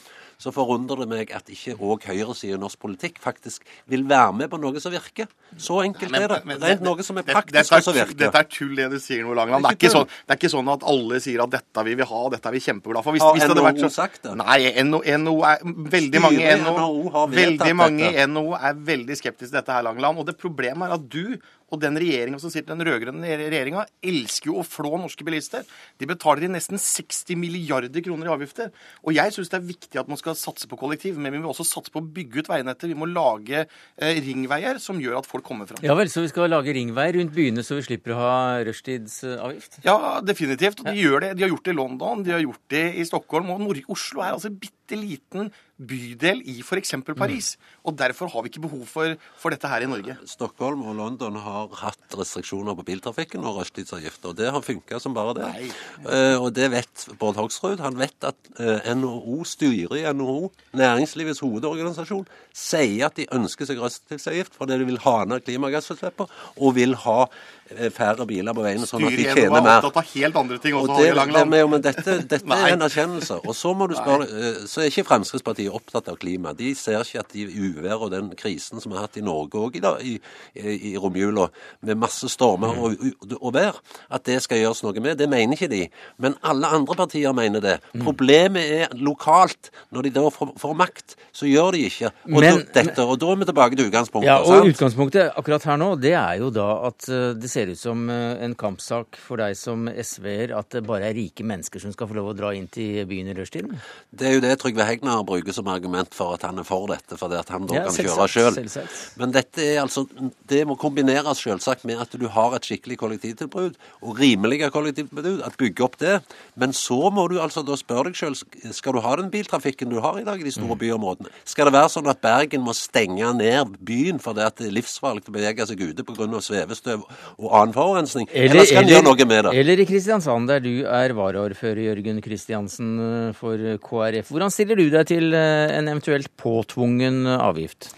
så forundrer det meg at ikke òg høyresiden i norsk politikk faktisk vil være med på noe som virker. Så enkelt er det. Det er noe som er praktisk og som virker. Dette er tull det du sier nå, Langeland. Det sånn, det er ikke sånn at alle sier at dette vil vi ha, dette er vi kjempeglade for. Hvis, har hvis NHO vært så... sagt det? Nei, NO, NO er veldig mange NO, veldig mange i NHO er veldig skeptiske til dette her, Langeland. Og det problemet er at du og den regjeringa som sitter, den rød-grønne regjeringa, elsker jo å flå norske bilister. De betaler inn nesten 60 milliarder kroner i avgifter. Og jeg syns det er viktig at man skal satse på kollektiv, men vi må også satse på å bygge ut veinettet. Vi må lage eh, ringveier som gjør at folk kommer fram. Ja vel, så vi skal lage ringveier rundt byene så vi slipper å ha rushtidsavgift? Ja, definitivt. Og de gjør det. De har gjort det i London, de har gjort det i Stockholm. Og Oslo er altså bitte liten bydel i f.eks. Paris. Mm. Og derfor har vi ikke behov for, for, dette her i Norge. Stockholm og London har hatt restriksjoner på biltrafikken og rushtidsavgifter. Og det har funka som bare det. Uh, og det vet Bård Hoksrud. Han vet at uh, NHO, styret i NHO, næringslivets hovedorganisasjon, sier at de ønsker seg rushtidsavgift fordi de vil ha ned klimagassutslippene og vil ha eh, færre biler på veiene, sånn at de tjener mer. Styret opptatt av helt andre ting også, og det, det, men dette, *laughs* dette er en erkjennelse. Og så må du spørre, så er ikke Fremskrittspartiet opptatt av klima. De ser ikke at de uvær og den krisen som vi har hatt i Norge òg i, i, i, i romjula, med masse stormer og, og, og, vær, at det skal gjøres noe med. Det mener ikke de. Men alle andre partier mener det. Mm. Problemet er lokalt. Når de da får, får makt, så gjør de ikke og, men, da, dette, og da er vi tilbake til utgangspunktet. Ja, og sant? Utgangspunktet akkurat her nå, det er jo da at eh, det ser ut som eh, en kampsak for deg som SV-er at det bare er rike mennesker som skal få lov å dra inn til byen i rushtiden? Det er jo det Trygve Hegnar bruker som argument for at han er for dette, fordi at han da ja, kan kjøre sjøl. Men dette er altså, det må kombineres selvsagt med at du har et skikkelig kollektivtilbud, og rimelige kollektivtilbud, at bygge opp det. Men så må du altså da spørre deg sjøl, skal du ha den biltrafikken du har i dag i de store mm. byområdene? Skal det være sånn at Bergen må stenge ned byen fordi at det er livsfarlig å bevege seg ute pga. svevestøv og annen forurensning? Eller, skal en gjøre noe med det? Eller i Kristiansand, der du er varaordfører, Jørgen Kristiansen for KrF. Hvordan stiller du deg til eh, en eventuelt påtvungen avgift?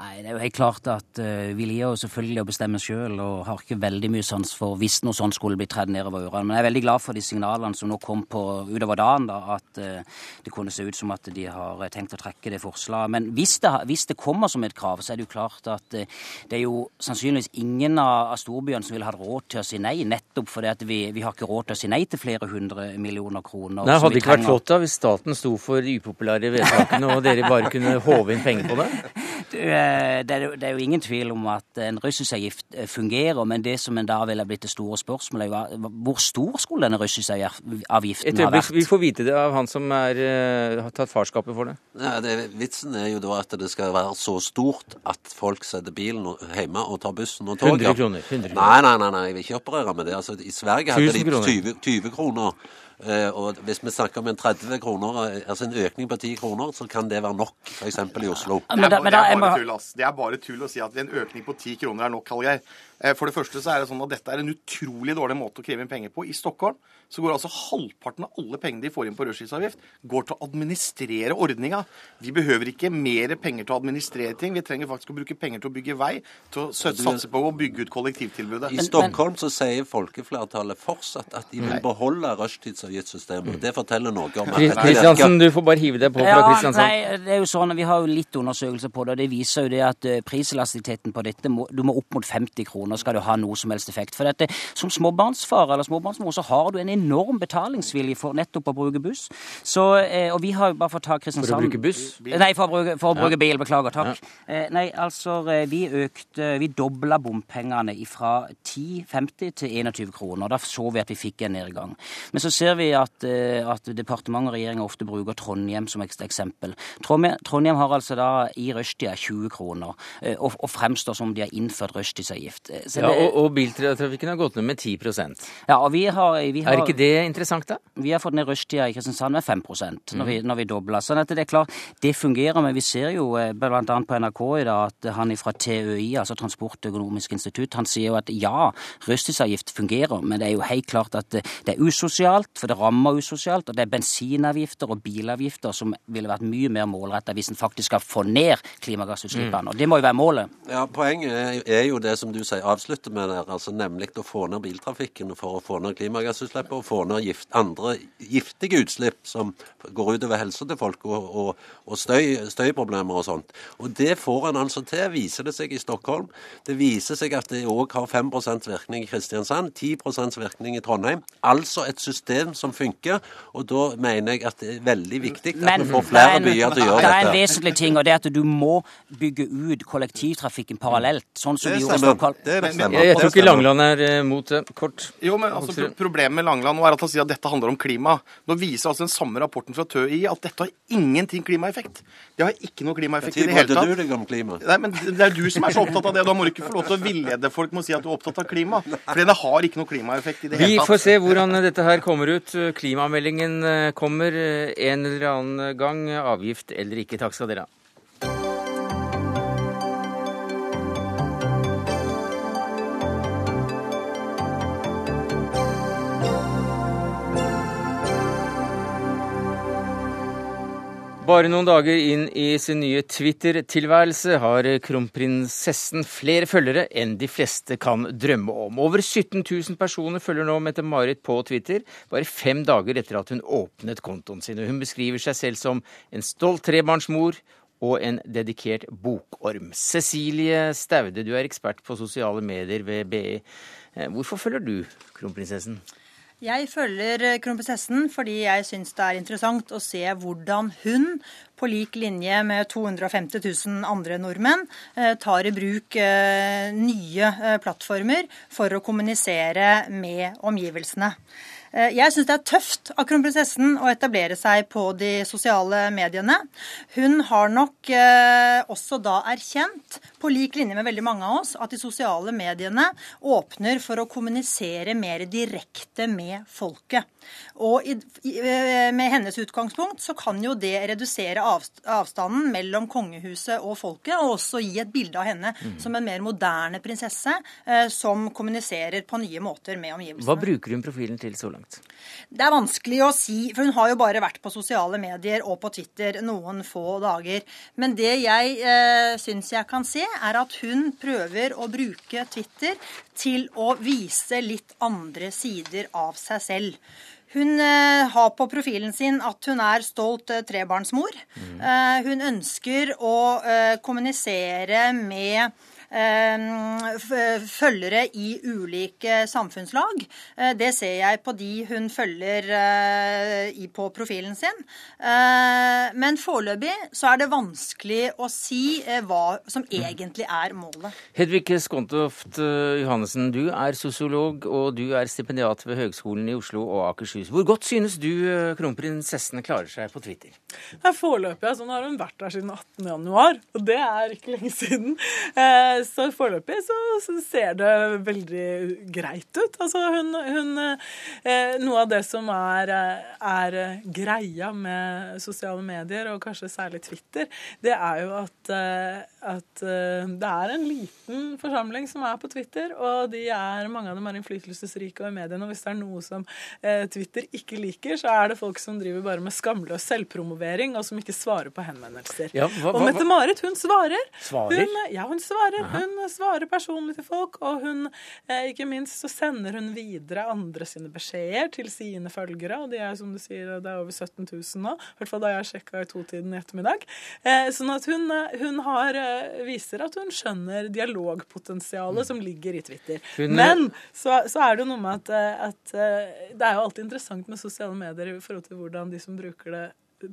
Nei, Det er jo helt klart at uh, vi liker jo selvfølgelig å bestemme sjøl, og har ikke veldig mye sans for hvis noe sånt skulle bli tredd nedover ørene. Men jeg er veldig glad for de signalene som nå kom på utover dagen, da, at uh, det kunne se ut som at de har tenkt å trekke det forslaget. Men hvis det, hvis det kommer som et krav, så er det jo klart at uh, det er jo sannsynligvis ingen av, av storbyene som ville hatt råd til å si nei, nettopp fordi at vi, vi har ikke råd til å si nei til flere hundre millioner kroner. Nei, Hadde det ikke vært flott da hvis staten sto for de upopulære vedtakene, og dere bare kunne håve inn penger på det? *laughs* Eh, det er, det er jo ingen tvil om at en russiskavgift eh, fungerer, men det som en da ville blitt det store spørsmålet, er jo hvor stor skulle denne russiskavgiften ha vært? Vi får vite det av han som er, eh, har tatt farskapet for det. Ja, det. Vitsen er jo da at det skal være så stort at folk setter bilen hjemme og tar bussen og toget. 100 kroner. 100 kroner. Nei, nei, nei, nei, jeg vil ikke operere med det. Altså, I Sverige hadde de 20, 20 kroner. Uh, og hvis vi snakker om en 30 kroner, altså en økning på 10 kroner, så kan det være nok, f.eks. i Oslo. Det er, bare, det, er bare tull, ass. det er bare tull å si at en økning på 10 kroner er nok, Hallgeir. Uh, for det første så er det sånn at dette er en utrolig dårlig måte å kreve inn penger på. I Stockholm så går altså halvparten av alle pengene de får inn på rushtidsavgift, går til å administrere ordninga. Vi behøver ikke mer penger til å administrere ting. Vi trenger faktisk å bruke penger til å bygge vei, til å satse på å bygge ut kollektivtilbudet. I Stockholm så sier folkeflertallet fortsatt at de vil beholde rushtidsavgiftssystemet. Det forteller noe om at Kristiansen, du får bare hive det på fra ja, Kristiansand. Nei, det er jo sånn, Vi har jo litt undersøkelser på det, og det viser jo det at priselastiteten på dette må, du må opp mot 50 kroner skal du ha noe som helst effekt. For dette, Som småbarnsfar eller småbarnsmor så har du en enorm betalingsvilje for nettopp å bruke buss. Så, eh, og vi har bare fått ta Kristiansand For å bruke buss? Nei, for å bruke, for å bruke bil. Beklager. Takk. Ja. Eh, nei, altså, vi økte Vi dobla bompengene fra 10,50 til 21 kroner. Da så vi at vi fikk en nedgang. Men så ser vi at, at departementet og regjeringa ofte bruker Trondheim som eksempel. Trondheim har altså da i rushtida 20 kroner, og, og fremstår som om de har innført rushtidsavgift. Ja, og, og biltrafikken har gått ned med 10% Ja, og vi har, vi har Er ikke det interessant, da? Vi har fått ned rushtida i Kristiansand med 5% når vi, når vi dobler. Sånn at det er klart, det fungerer. Men vi ser jo bl.a. på NRK i dag at han fra TØI, altså Transportøkonomisk institutt, han sier jo at ja, rushtidsavgift fungerer, men det er jo helt klart at det er usosialt, for det rammer usosialt. Og det er bensinavgifter og bilavgifter som ville vært mye mer målretta hvis en faktisk skal få ned klimagassutslippene. Mm. Og det må jo være målet. Ja, Poenget er jo det som du sier, avslutter med der, altså nemlig å få ned biltrafikken for å få ned klimagassutslippet og få ned gift, andre giftige utslipp som går utover helsa til folk, og, og, og støy, støyproblemer og sånt. Og det får en altså til, viser det seg i Stockholm. Det viser seg at det òg har 5% virkning i Kristiansand, 10% virkning i Trondheim. Altså et system som funker. Og da mener jeg at det er veldig viktig at Men, vi får flere en, byer til å gjøre dette. Det er en vesentlig ting, og det er at du må bygge ut kollektivtrafikken parallelt. Sånn som Det vi gjorde i. Stockholm. Det bestemmer. Jeg, jeg tror ikke. Langeland er eh, mot det. Kort. Jo, men altså, Problemet med Langeland nå er at han sier at dette handler om klima. Nå viser altså den samme rapporten fra TØI at dette har ingenting klimaeffekt. Det har ikke noe klimaeffekt i det hele du tatt. deg om klima? Nei, men Det er du som er så opptatt av det. Da må du ikke få lov til å villede folk med å si at du er opptatt av klima. For det har ikke noe klimaeffekt i det hele tatt. Vi får se hvordan dette her kommer ut. Klimameldingen eh, kommer eh, en eller annen gang. Avgift eller ikke. Takk skal dere ha. Bare noen dager inn i sin nye Twitter-tilværelse har kronprinsessen flere følgere enn de fleste kan drømme om. Over 17 000 personer følger nå Mette-Marit på Twitter, bare fem dager etter at hun åpnet kontoen sin. Hun beskriver seg selv som en stolt trebarnsmor og en dedikert bokorm. Cecilie Staude, du er ekspert på sosiale medier ved BI. Eh, Hvorfor følger du kronprinsessen? Jeg følger eh, kronprinsessen fordi jeg syns det er interessant å se hvordan hun, på lik linje med 250 000 andre nordmenn, eh, tar i bruk eh, nye plattformer for å kommunisere med omgivelsene. Eh, Jeg syns det er tøft av kronprinsessen å etablere seg på de sosiale mediene. Hun har nok eh, også da erkjent, på lik linje med veldig mange av oss, at de sosiale mediene åpner for å kommunisere mer direkte med folket. Og eh, med hennes utgangspunkt så kan jo det redusere avstanden mellom kongehuset og folket, og også gi et bilde av henne Mm. som en mer moderne prinsesse som kommuniserer på nye måter med omgivelsene. Hva bruker hun profilen til så langt? Langt? Det er vanskelig å si, for hun har jo bare vært på sosiale medier og på Twitter noen få dager. Men det jeg eh, syns jeg kan se, er at hun prøver å bruke Twitter til å vise litt andre sider av seg selv. Hun eh, har på profilen sin at hun er stolt eh, trebarnsmor. Mm. Eh, hun ønsker å kommunisere med følgere i ulike samfunnslag. Eh, det ser jeg på de hun følger eh, på profilen sin. Men foreløpig så er det vanskelig å si hva som egentlig er målet. Hedvig Skontoft Johannessen, du er sosiolog og du er stipendiat ved Høgskolen i Oslo og Akershus. Hvor godt synes du kronprinsessen klarer seg på Twitter? Foreløpig Sånn har hun vært der siden 18.1, og det er ikke lenge siden så foreløpig så, så, ser det veldig greit ut. Altså hun, hun eh, Noe av det som er, er, greia med sosiale medier, og kanskje særlig Twitter, det er jo at, eh, at eh, det er en liten forsamling som er på Twitter, og de er, mange av dem er innflytelsesrike og i mediene. Og hvis det er noe som eh, Twitter ikke liker, så er det folk som driver bare med skamløs selvpromovering, og som ikke svarer på henvendelser. Ja, hva, hva, og Mette-Marit, hun svarer. Svarer? Hun, ja, hun svarer. Hun svarer personlig til folk, og hun, eh, ikke minst så sender hun videre andre sine beskjeder til sine følgere, og de er som du sier, det er over 17 000 nå, i hvert fall da jeg sjekka i totiden i ettermiddag. Eh, sånn at hun, eh, hun har, viser at hun skjønner dialogpotensialet som ligger i Twitter. Hun, Men så, så, er det jo noe med at, at, det er jo alltid interessant med sosiale medier i forhold til hvordan de som bruker det,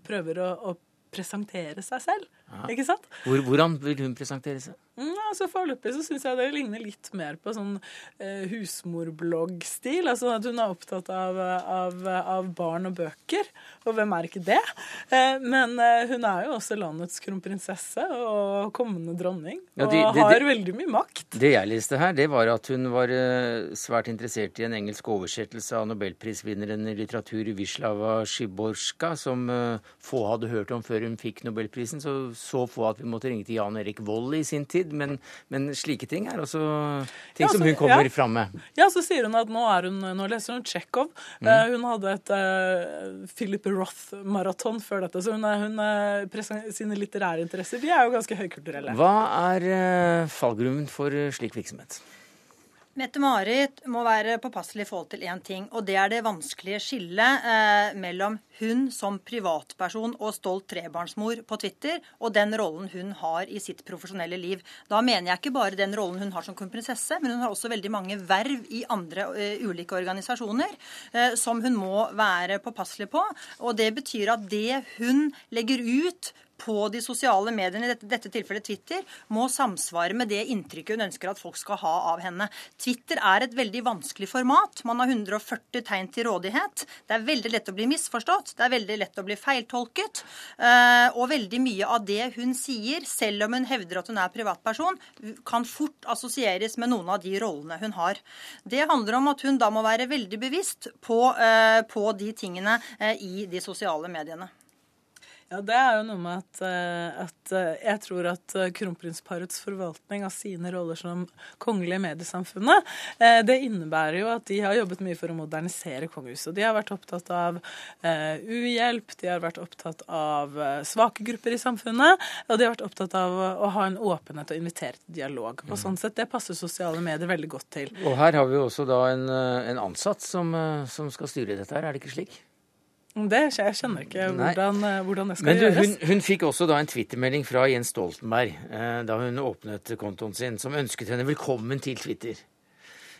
prøver å, å presentere seg selv. Ja. Ikke sant? Hvor, hvordan vil hun presentere seg? Mm, altså Foreløpig så syns jeg det ligner litt mer på sånn eh, husmorblogg-stil. Altså at hun er opptatt av, av, av, barn og bøker, og hvem er ikke det? Eh, men eh, hun er jo også landets kronprinsesse og kommende dronning, ja, det, og det, har veldig mye makt. Det jeg leste her, det var at hun var eh, svært interessert i en engelsk oversettelse av nobelprisvinneren i litteratur Wislawa Szyborska, som eh, få hadde hørt om før hun fikk nobelprisen. Så så få at vi måtte ringe til Jan Erik Vold i sin tid. Men, men slike ting er også ting ja, så, som hun kommer ja. fram med. Ja, så sier hun at nå, er hun, nå leser hun Tsjekhov. Mm. Uh, hun hadde et uh, Philip Roth-maraton før dette, så hun, hun uh, sine litterære interesser de er jo ganske høykulturelle. Hva er fallgrunnen for slik virksomhet? Mette-Marit må være påpasselig i forhold til én ting, og det er det vanskelige skillet eh, mellom hun som privatperson og stolt trebarnsmor på Twitter, og den rollen hun har i sitt profesjonelle liv. Da mener jeg ikke bare den rollen hun har som kronprinsesse, men hun har også veldig mange verv i andre uh, ulike organisasjoner eh, som hun må være påpasselig på. Og det betyr at det hun legger ut på de sosiale mediene, i dette, dette, tilfellet Twitter, må samsvare med det inntrykket hun ønsker at folk skal ha av henne. Twitter er et veldig vanskelig format. Man har 140 tegn til rådighet. Det er veldig lett å bli misforstått. Det er veldig lett å bli feiltolket. Eh, og veldig mye av det hun sier, selv om hun hevder at hun er privatperson, kan fort assosieres med noen av de rollene hun har. Det handler om at hun da må være veldig bevisst på, eh, på de tingene eh, i de sosiale mediene. Ja, Det er jo noe med at, eh, at, eh, jeg tror at eh, kronprinsparets forvaltning av sine roller som kongelige mediesamfunnet, det innebærer jo at de har jobbet mye for å modernisere kongehuset. De har vært opptatt av uh, uhjelp, de har vært opptatt av svake grupper i samfunnet, og de har vært opptatt av å ha en åpenhet og invitere til dialog. Og sånn sett, Det passer sosiale medier veldig godt til. Og her har vi også da en, en ansatt som, som skal styre dette her, er det ikke slik? Det, jeg skjønner ikke hvordan, eh, hvordan, det skal Men gjøres. Hun, hun, fikk også da en twittermelding fra Jens Stoltenberg eh, da hun åpnet kontoen sin, som ønsket henne velkommen til Twitter.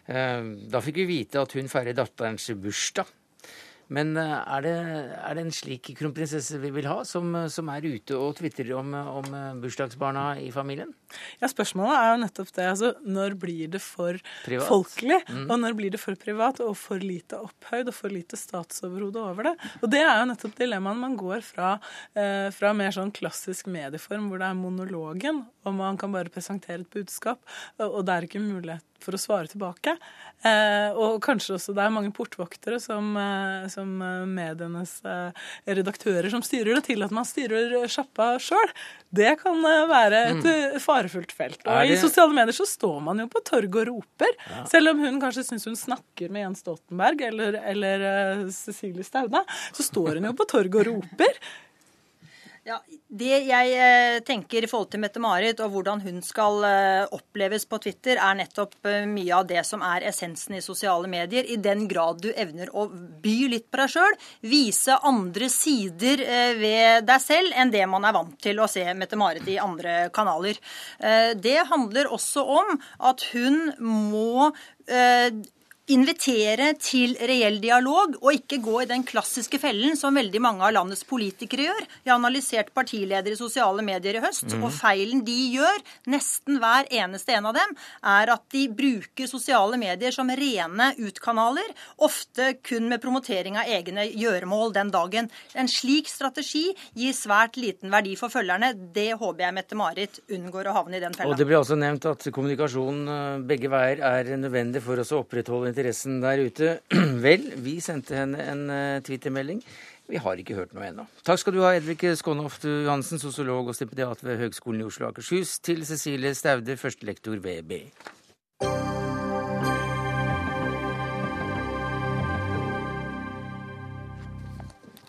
Eh, da fikk vi vite at hun feirer datterens bursdag. Men eh, er det, er det, en slik kronprinsesse vi vil ha, som, som er ute og tvitrer om, om, bursdagsbarna i familien? Ja, Spørsmålet er jo nettopp det. altså Når blir det for privat. folkelig? Mm. Og når blir det for privat og for lite opphøyd og for lite statsoverhode over det? Og det er jo nettopp dilemmaet. Man går fra, eh, fra mer sånn klassisk medieform hvor det er monologen og man kan bare presentere et budskap. Og det er ikke mulighet for å svare tilbake. Eh, og kanskje også det er mange portvoktere som, eh, som eh, medienes redaktører som styrer det, til at man styrer sjappa sjøl. Det kan være et Mm. farefullt felt. Og i sosiale medier så står man jo på torget og roper. Ja. Selv om hun kanskje syns hun snakker med Jens Stoltenberg eller, eller Cecilie Staude, så står hun jo på torget og roper. Ja, Det jeg eh, tenker i forhold til Mette-Marit og hvordan hun skal eh, oppleves på Twitter, er nettopp eh, mye av det som er essensen i sosiale medier. I den grad du evner å by litt på deg sjøl, vise andre sider ved deg selv enn det man er vant til å se Mette-Marit i andre kanaler. Det handler også om at hun må invitere til reell dialog, og ikke gå i den klassiske fellen som veldig mange av landets politikere gjør. Jeg har analysert partiledere i sosiale medier i høst, mm. og feilen de gjør, nesten hver eneste en av dem, er at de bruker sosiale medier som rene utkanaler, ofte kun med promotering av egne gjøremål den dagen. En slik strategi gir svært liten verdi for følgerne. Det håper jeg Mette-Marit unngår å havne i den fella. Og det ble også nevnt at kommunikasjon eh, begge veier er nødvendig for oss å opprettholde interessen der ute. *clears throat* Vel, vi sendte henne en eh, twittermelding. Vi har ikke hørt noe ennå. Takk skal du ha, Edvik Skånhoft Johansen, sosiolog og stipendiat ved Høgskolen i Oslo og Akershus, til Cecilie Staude, førstelektor ved BI.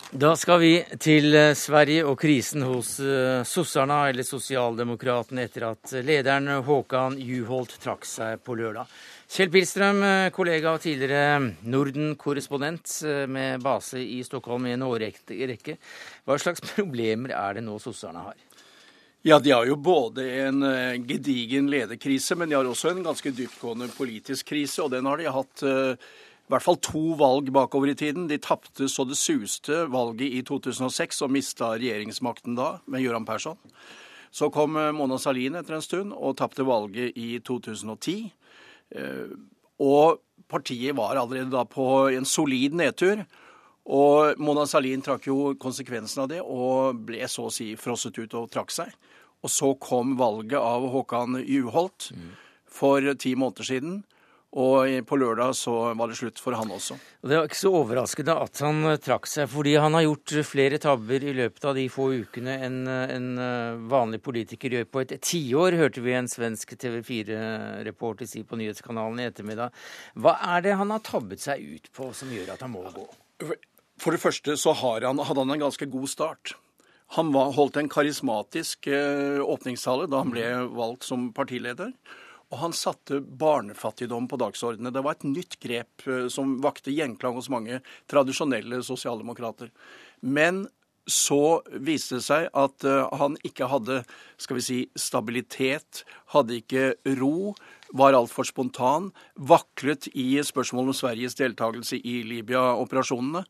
Da skal vi til eh, Sverige og krisen hos uh, sossarna, eller sosialdemokratene, etter at lederen Håkan Juholt trakk seg på lørdag. Kjell Pilstrøm, eh, kollega og tidligere Norden-korrespondent eh, med base i Stockholm i en årrekke. Hva slags *laughs* problemer er det nå sossarna har? Ja, de har jo både en eh, gedigen lederkrise, men de har også en ganske dyptgående politisk krise. Og den har de hatt eh, i hvert fall to valg bakover i tiden. De tapte så det suste valget i 2006 og mista regjeringsmakten da, med Gøran Persson. Så kom eh, Mona Sahlin etter en stund og tapte valget i 2010. Eh, Og partiet var allerede da på en solid nedtur. Og Mona Sahlin trakk jo konsekvensen av det og ble så å si frosset ut og trakk seg. Og så kom valget av Håkan Juholt for ti måneder siden. Og på lørdag så var det slutt for han også. Det var ikke så overraskende at han eh, trakk seg, fordi han har gjort flere tabber i løpet av de få ukene en, eh, en eh, vanlig politiker gjør på et tiår, hørte vi en svensk TV 4-reporter si på nyhetskanalen i ettermiddag. Hva er det han har tabbet seg ut på som gjør at han må gå? For det første så har han, hadde han en ganske god start. Han var, holdt en karismatisk eh, åpningstale da han ble valgt som partileder. Og han satte barnefattigdom på dagsordenen. Det var et nytt grep eh, som vakte gjenklang hos mange tradisjonelle sosialdemokrater. Men så viste det seg at eh, han ikke hadde skal vi si, stabilitet, hadde ikke ro, var altfor spontan, vaklet i spørsmålet om Sveriges deltakelse i Libya-operasjonene.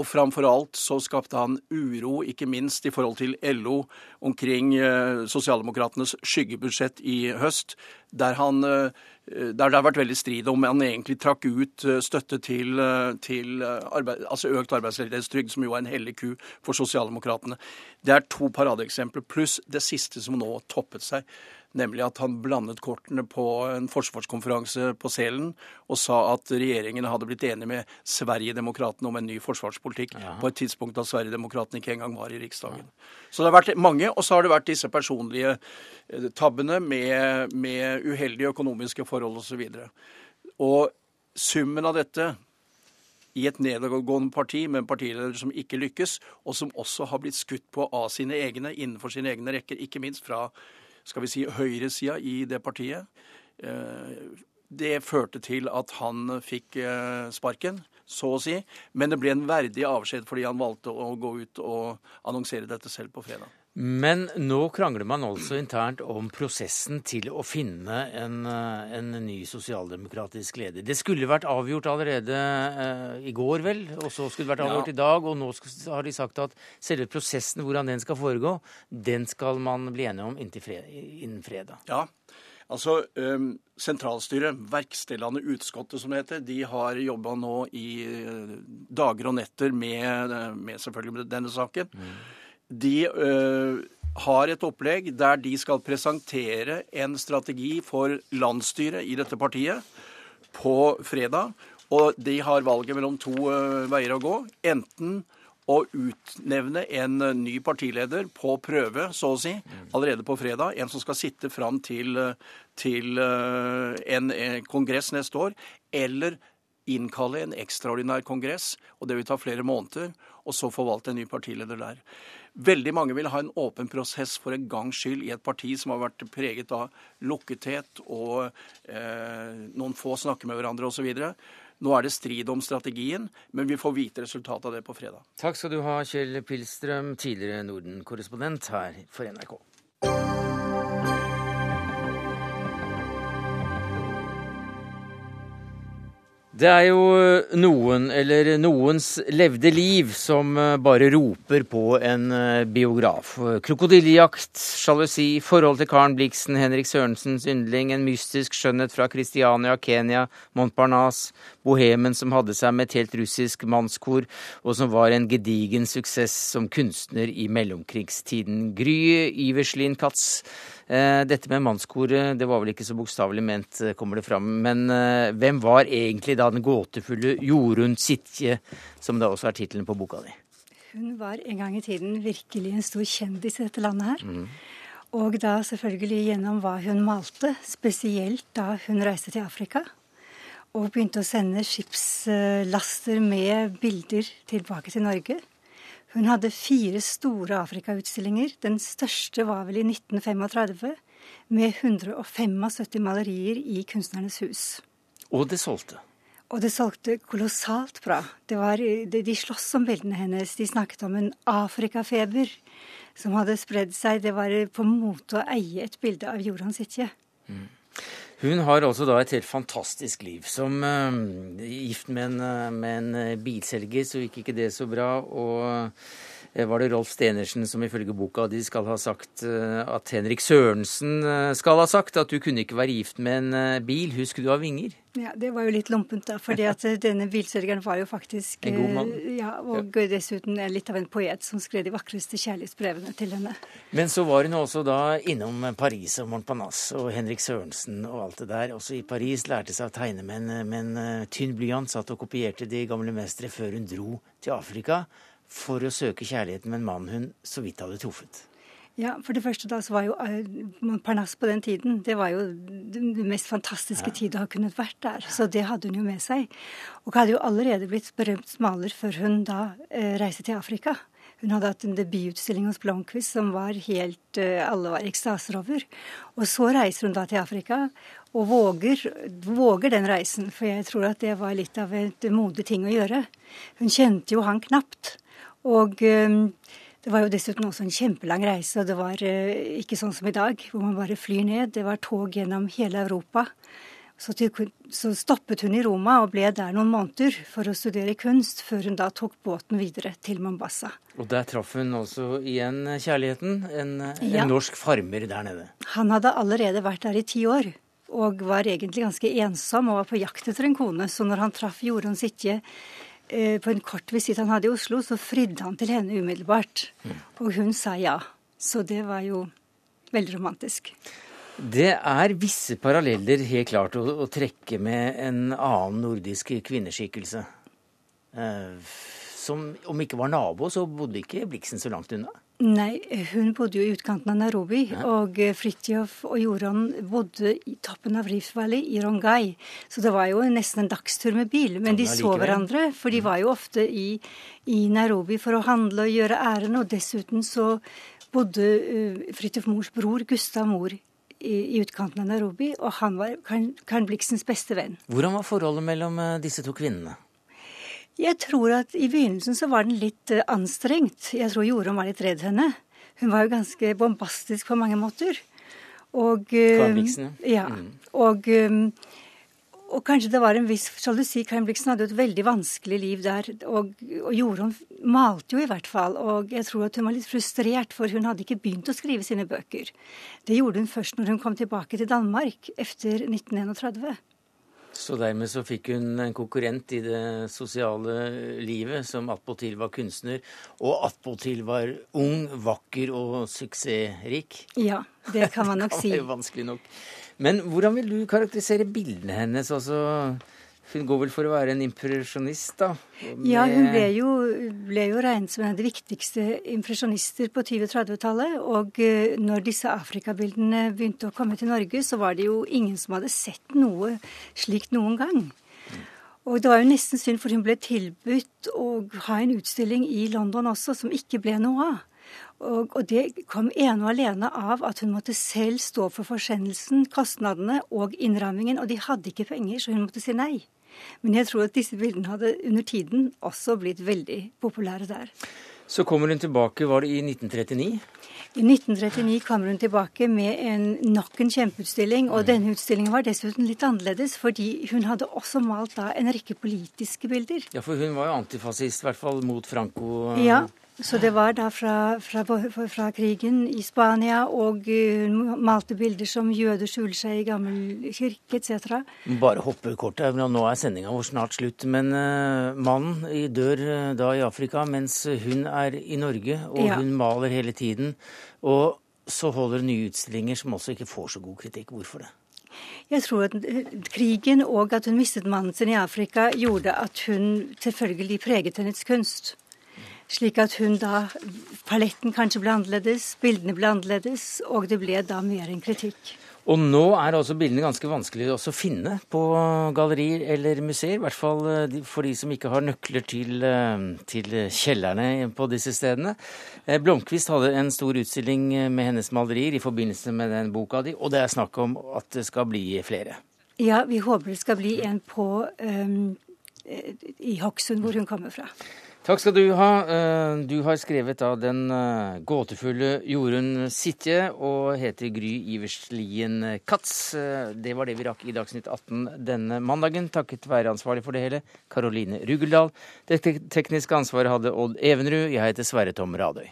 Og framfor alt så skapte han uro, ikke minst i forhold til LO, omkring eh, sosialdemokratenes skyggebudsjett i høst, der, han, eh, der det har vært veldig strid om han egentlig trakk ut eh, støtte til, til arbeid, altså økt arbeidsledighetstrygd, som jo er en hellig ku for sosialdemokratene. Det er to paradeeksempler, pluss det siste som nå toppet seg. Nemlig at han blandet kortene på en forsvarskonferanse på Selen og sa at regjeringen hadde blitt enig med Sverigedemokraterna om en ny forsvarspolitikk på et tidspunkt da Sverigedemokraterna ikke engang var i Riksdagen. Så det har vært mange, og så har det vært disse personlige eh, tabbene med, med uheldige økonomiske forhold osv. Og, og summen av dette i et nedadgående parti med en partileder som ikke lykkes, og som også har blitt skutt på av sine egne innenfor sine egne rekker, ikke minst fra skal vi si, høyresida i det partiet. Eh, Det førte til at han fikk eh, sparken, så å si. Men det ble en verdig avskjed fordi han valgte å gå ut og annonsere dette selv på fredag. Men nå krangler man altså internt om prosessen til å finne en, eh, en ny sosialdemokratisk leder. Det skulle vært avgjort allerede eh, i går, vel? Og så skulle det vært avgjort Ja. i dag. Og nå har de sagt at selve prosessen, hvordan den skal foregå, den skal man bli enige om fred, innen fredag. Ja, altså um, Sentralstyret, verkstedlandet utskottet som det heter, de har jobba nå i eh, dager og netter med, eh, med selvfølgelig denne saken. De øh, har et opplegg der de skal presentere en strategi for landsstyret i dette partiet på fredag. Og de har valget mellom to uh, veier å gå. Enten å utnevne en uh, ny partileder på prøve, så å si, allerede på fredag. En som skal sitte fram til, til en, en kongress neste år. Eller innkalle en ekstraordinær kongress, og det vil ta flere måneder, og så få valgt en ny partileder der. Veldig mange vil ha en åpen prosess for en gangs skyld i et parti som har vært preget av lukkethet og eh, noen få snakker med hverandre osv. Nå er det strid om strategien, men vi får vite resultatet av det på fredag. Takk skal du ha, Kjell Pilstrøm, tidligere Norden-korrespondent her for NRK. Det er jo eh, noen, eller noens levde liv, som eh, bare roper på en eh, biograf. Krokodillejakt, sjalusi, forhold til Karen Blixen, Henrik Sørensens yndling, en mystisk skjønnhet fra Kristiania, Kenya, Montparnasse, bohemen som hadde seg med et helt russisk mannskor, og som var en gedigen suksess som kunstner i mellomkrigstiden. Gry Iverslin Katz, dette med mannskoret, det var vel ikke så bokstavelig ment, eh, kommer det fram. Men eh, hvem var egentlig da den gåtefulle Jorunn Sitje, som da også er tittelen på boka di? Hun var en gang i tiden virkelig en stor kjendis i dette landet her. Mm. Og da selvfølgelig gjennom hva hun malte, spesielt da hun reiste til Afrika. Og begynte å sende skipslaster med bilder tilbake til Norge. Hun hadde fire store Afrikautstillinger. Den største var vel i 1935, med 175 malerier i Kunstnernes hus. Og det solgte? Og det solgte kolossalt bra. Var, de, de sloss om bildene hennes. De snakket om en Afrikafeber som hadde spredd seg. Det var på mote å eie et bilde av Joran Sitje. Mm. Hun har altså da et helt fantastisk liv. Som uh, gift med en, uh, med en uh, bilselger så gikk ikke det så bra. Og var det Rolf Stenersen som ifølge boka di skal ha sagt at Henrik Sørensen skal ha sagt at du kunne ikke være gift med en bil, husk du har vinger? Ja, Det var jo litt lompent, da. fordi at denne bilselgeren var jo faktisk En god mann. Ja, Og ja. dessuten litt av en poet som skrev de vakreste kjærlighetsbrevene til henne. Men så var hun også da innom Paris og Montparnasse og Henrik Sørensen og alt det der. Også i Paris lærte seg å tegne med en, med en tynn blyant. Satt og kopierte de gamle mestere før hun dro til Afrika for å søke kjærligheten med en mann hun så vidt hadde truffet. Ja, for det første da så var jo eh, Montparnasse på den tiden det var jo den mest fantastiske ja. tid å ha kunnet vært der. Så det hadde hun jo med seg. Og hadde jo allerede blitt berømt maler før hun da eh, reiste til Afrika. Hun hadde hatt en debututstilling hos Blomkvist som var helt eh, Alle var ekstaser over. Og så reiser hun da til Afrika og våger, våger, den reisen. For jeg tror at det var litt av et modig ting å gjøre. Hun kjente jo han knapt. Og eh, det var jo dessuten også en kjempelang reise, og det var eh, ikke sånn som i dag, hvor man bare flyr ned. Det var tog gjennom hele Europa. Så, til, så, stoppet hun i Roma og ble der noen måneder for å studere kunst, før hun da tok båten videre til Mombasa. Og der traff hun også igjen kjærligheten, en, ja. en norsk farmer der nede. Han hadde allerede vært der i ti år, og var egentlig ganske ensom og var på jakt etter en kone. Så når han traff Jorunn Sitje på en kort visitt han hadde i Oslo, så fridde han til henne umiddelbart. Mm. Og hun sa ja. Så det var jo veldig romantisk. Det er visse paralleller helt klart å, å trekke med en annen nordisk kvinneskikkelse. Eh, som om ikke var nabo, så bodde ikke Bliksen så langt unna. Nei, hun bodde jo i utkanten av Nairobi. Ja. Og Fridtjof og Joran bodde i toppen av Rift Valley i Rongai. Så det var jo nesten en dagstur med bil. Men de så hverandre, for de mm. var jo ofte i, i Nairobi for å handle og gjøre ærend. Og dessuten så bodde uh, Fridtjof Mors bror, Gustav Mor, i, i utkanten av Nairobi. Og han var Karen Bliksens beste venn. Hvordan var forholdet mellom uh, disse to kvinnene? Jeg tror at i begynnelsen så var den litt uh, anstrengt. Jeg tror Jorunn var litt redd henne. Hun var jo ganske bombastisk på mange måter. Og uh, ja. Mm. Og, um, og, kanskje det var en viss sjalusi. Karin Bliksen hadde jo et veldig vanskelig liv der. Og, og Jorunn malte jo i hvert fall. Og jeg tror at hun var litt frustrert, for hun hadde ikke begynt å skrive sine bøker. Det gjorde hun først når hun kom tilbake til Danmark etter 1931. Så dermed så fikk hun en konkurrent i det sosiale livet, som attpåtil var kunstner, og attpåtil var ung, vakker og suksessrik. Ja, det kan man nok *laughs* si. det er jo vanskelig nok. Men hvordan vil du karakterisere bildene hennes? Altså, hun går vel for å være en impresjonist, da? Med... Ja, hun ble jo, ble jo, regnet som en av de viktigste impresjonister på 20-30-tallet. Og uh, når disse Afrikabildene begynte å komme til Norge, så var det jo ingen som hadde sett noe slikt noen gang. Og det var jo nesten synd, for hun ble tilbudt å ha en utstilling i London også, som ikke ble noe av. Og, og, det kom ene og alene av at hun måtte selv stå for forsendelsen, kostnadene og innrammingen, og de hadde ikke penger, så hun måtte si nei. Men jeg tror at disse bildene hadde under tiden også blitt veldig populære der. Så kommer hun tilbake, var det i 1939? I 1939 kommer hun tilbake med en, nok en kjempeutstilling. Og mm. denne utstillingen var dessuten litt annerledes, fordi hun hadde også malt da en rekke politiske bilder. Ja, for hun var jo antifascist, i hvert fall mot Franco. Ja, så det var da fra, fra, fra, krigen i Spania, og hun malte bilder som jøder skjuler seg i gammel kirke etc. Bare hoppe kort her, nå er sendinga vår snart slutt. Men uh, mannen dør uh, da i Afrika mens hun er i Norge, og ja. hun maler hele tiden. Og så holder nye utstillinger som også ikke får så god kritikk. Hvorfor det? Jeg tror at krigen og at hun mistet mannen sin i Afrika, gjorde at hun selvfølgelig preget hennes kunst. Slik at hun da Paletten kanskje ble annerledes, bildene ble annerledes, og det ble da mer en kritikk. Og nå er altså bildene ganske vanskelig å finne på gallerier eller museer. I hvert fall eh, for de som ikke har nøkler til, eh, til kjellerne på disse stedene. Eh, Blomkvist hadde en stor utstilling med hennes malerier i forbindelse med den boka di, og det er snakk om at det skal bli flere. Ja, vi håper det skal bli en på um, i Hokksund, hvor hun kommer fra. Takk skal du ha. Eh, du har skrevet av den eh, gåtefulle Jorunn Sitje og heter Gry Iverslien Katz. Eh, det var det vi rakk i Dagsnytt 18 denne mandagen, takket være ansvarlig for det hele, Karoline Rugeldal. Det tekniske ansvaret hadde Odd Evenrud. Jeg heter Sverre Tom Radøy.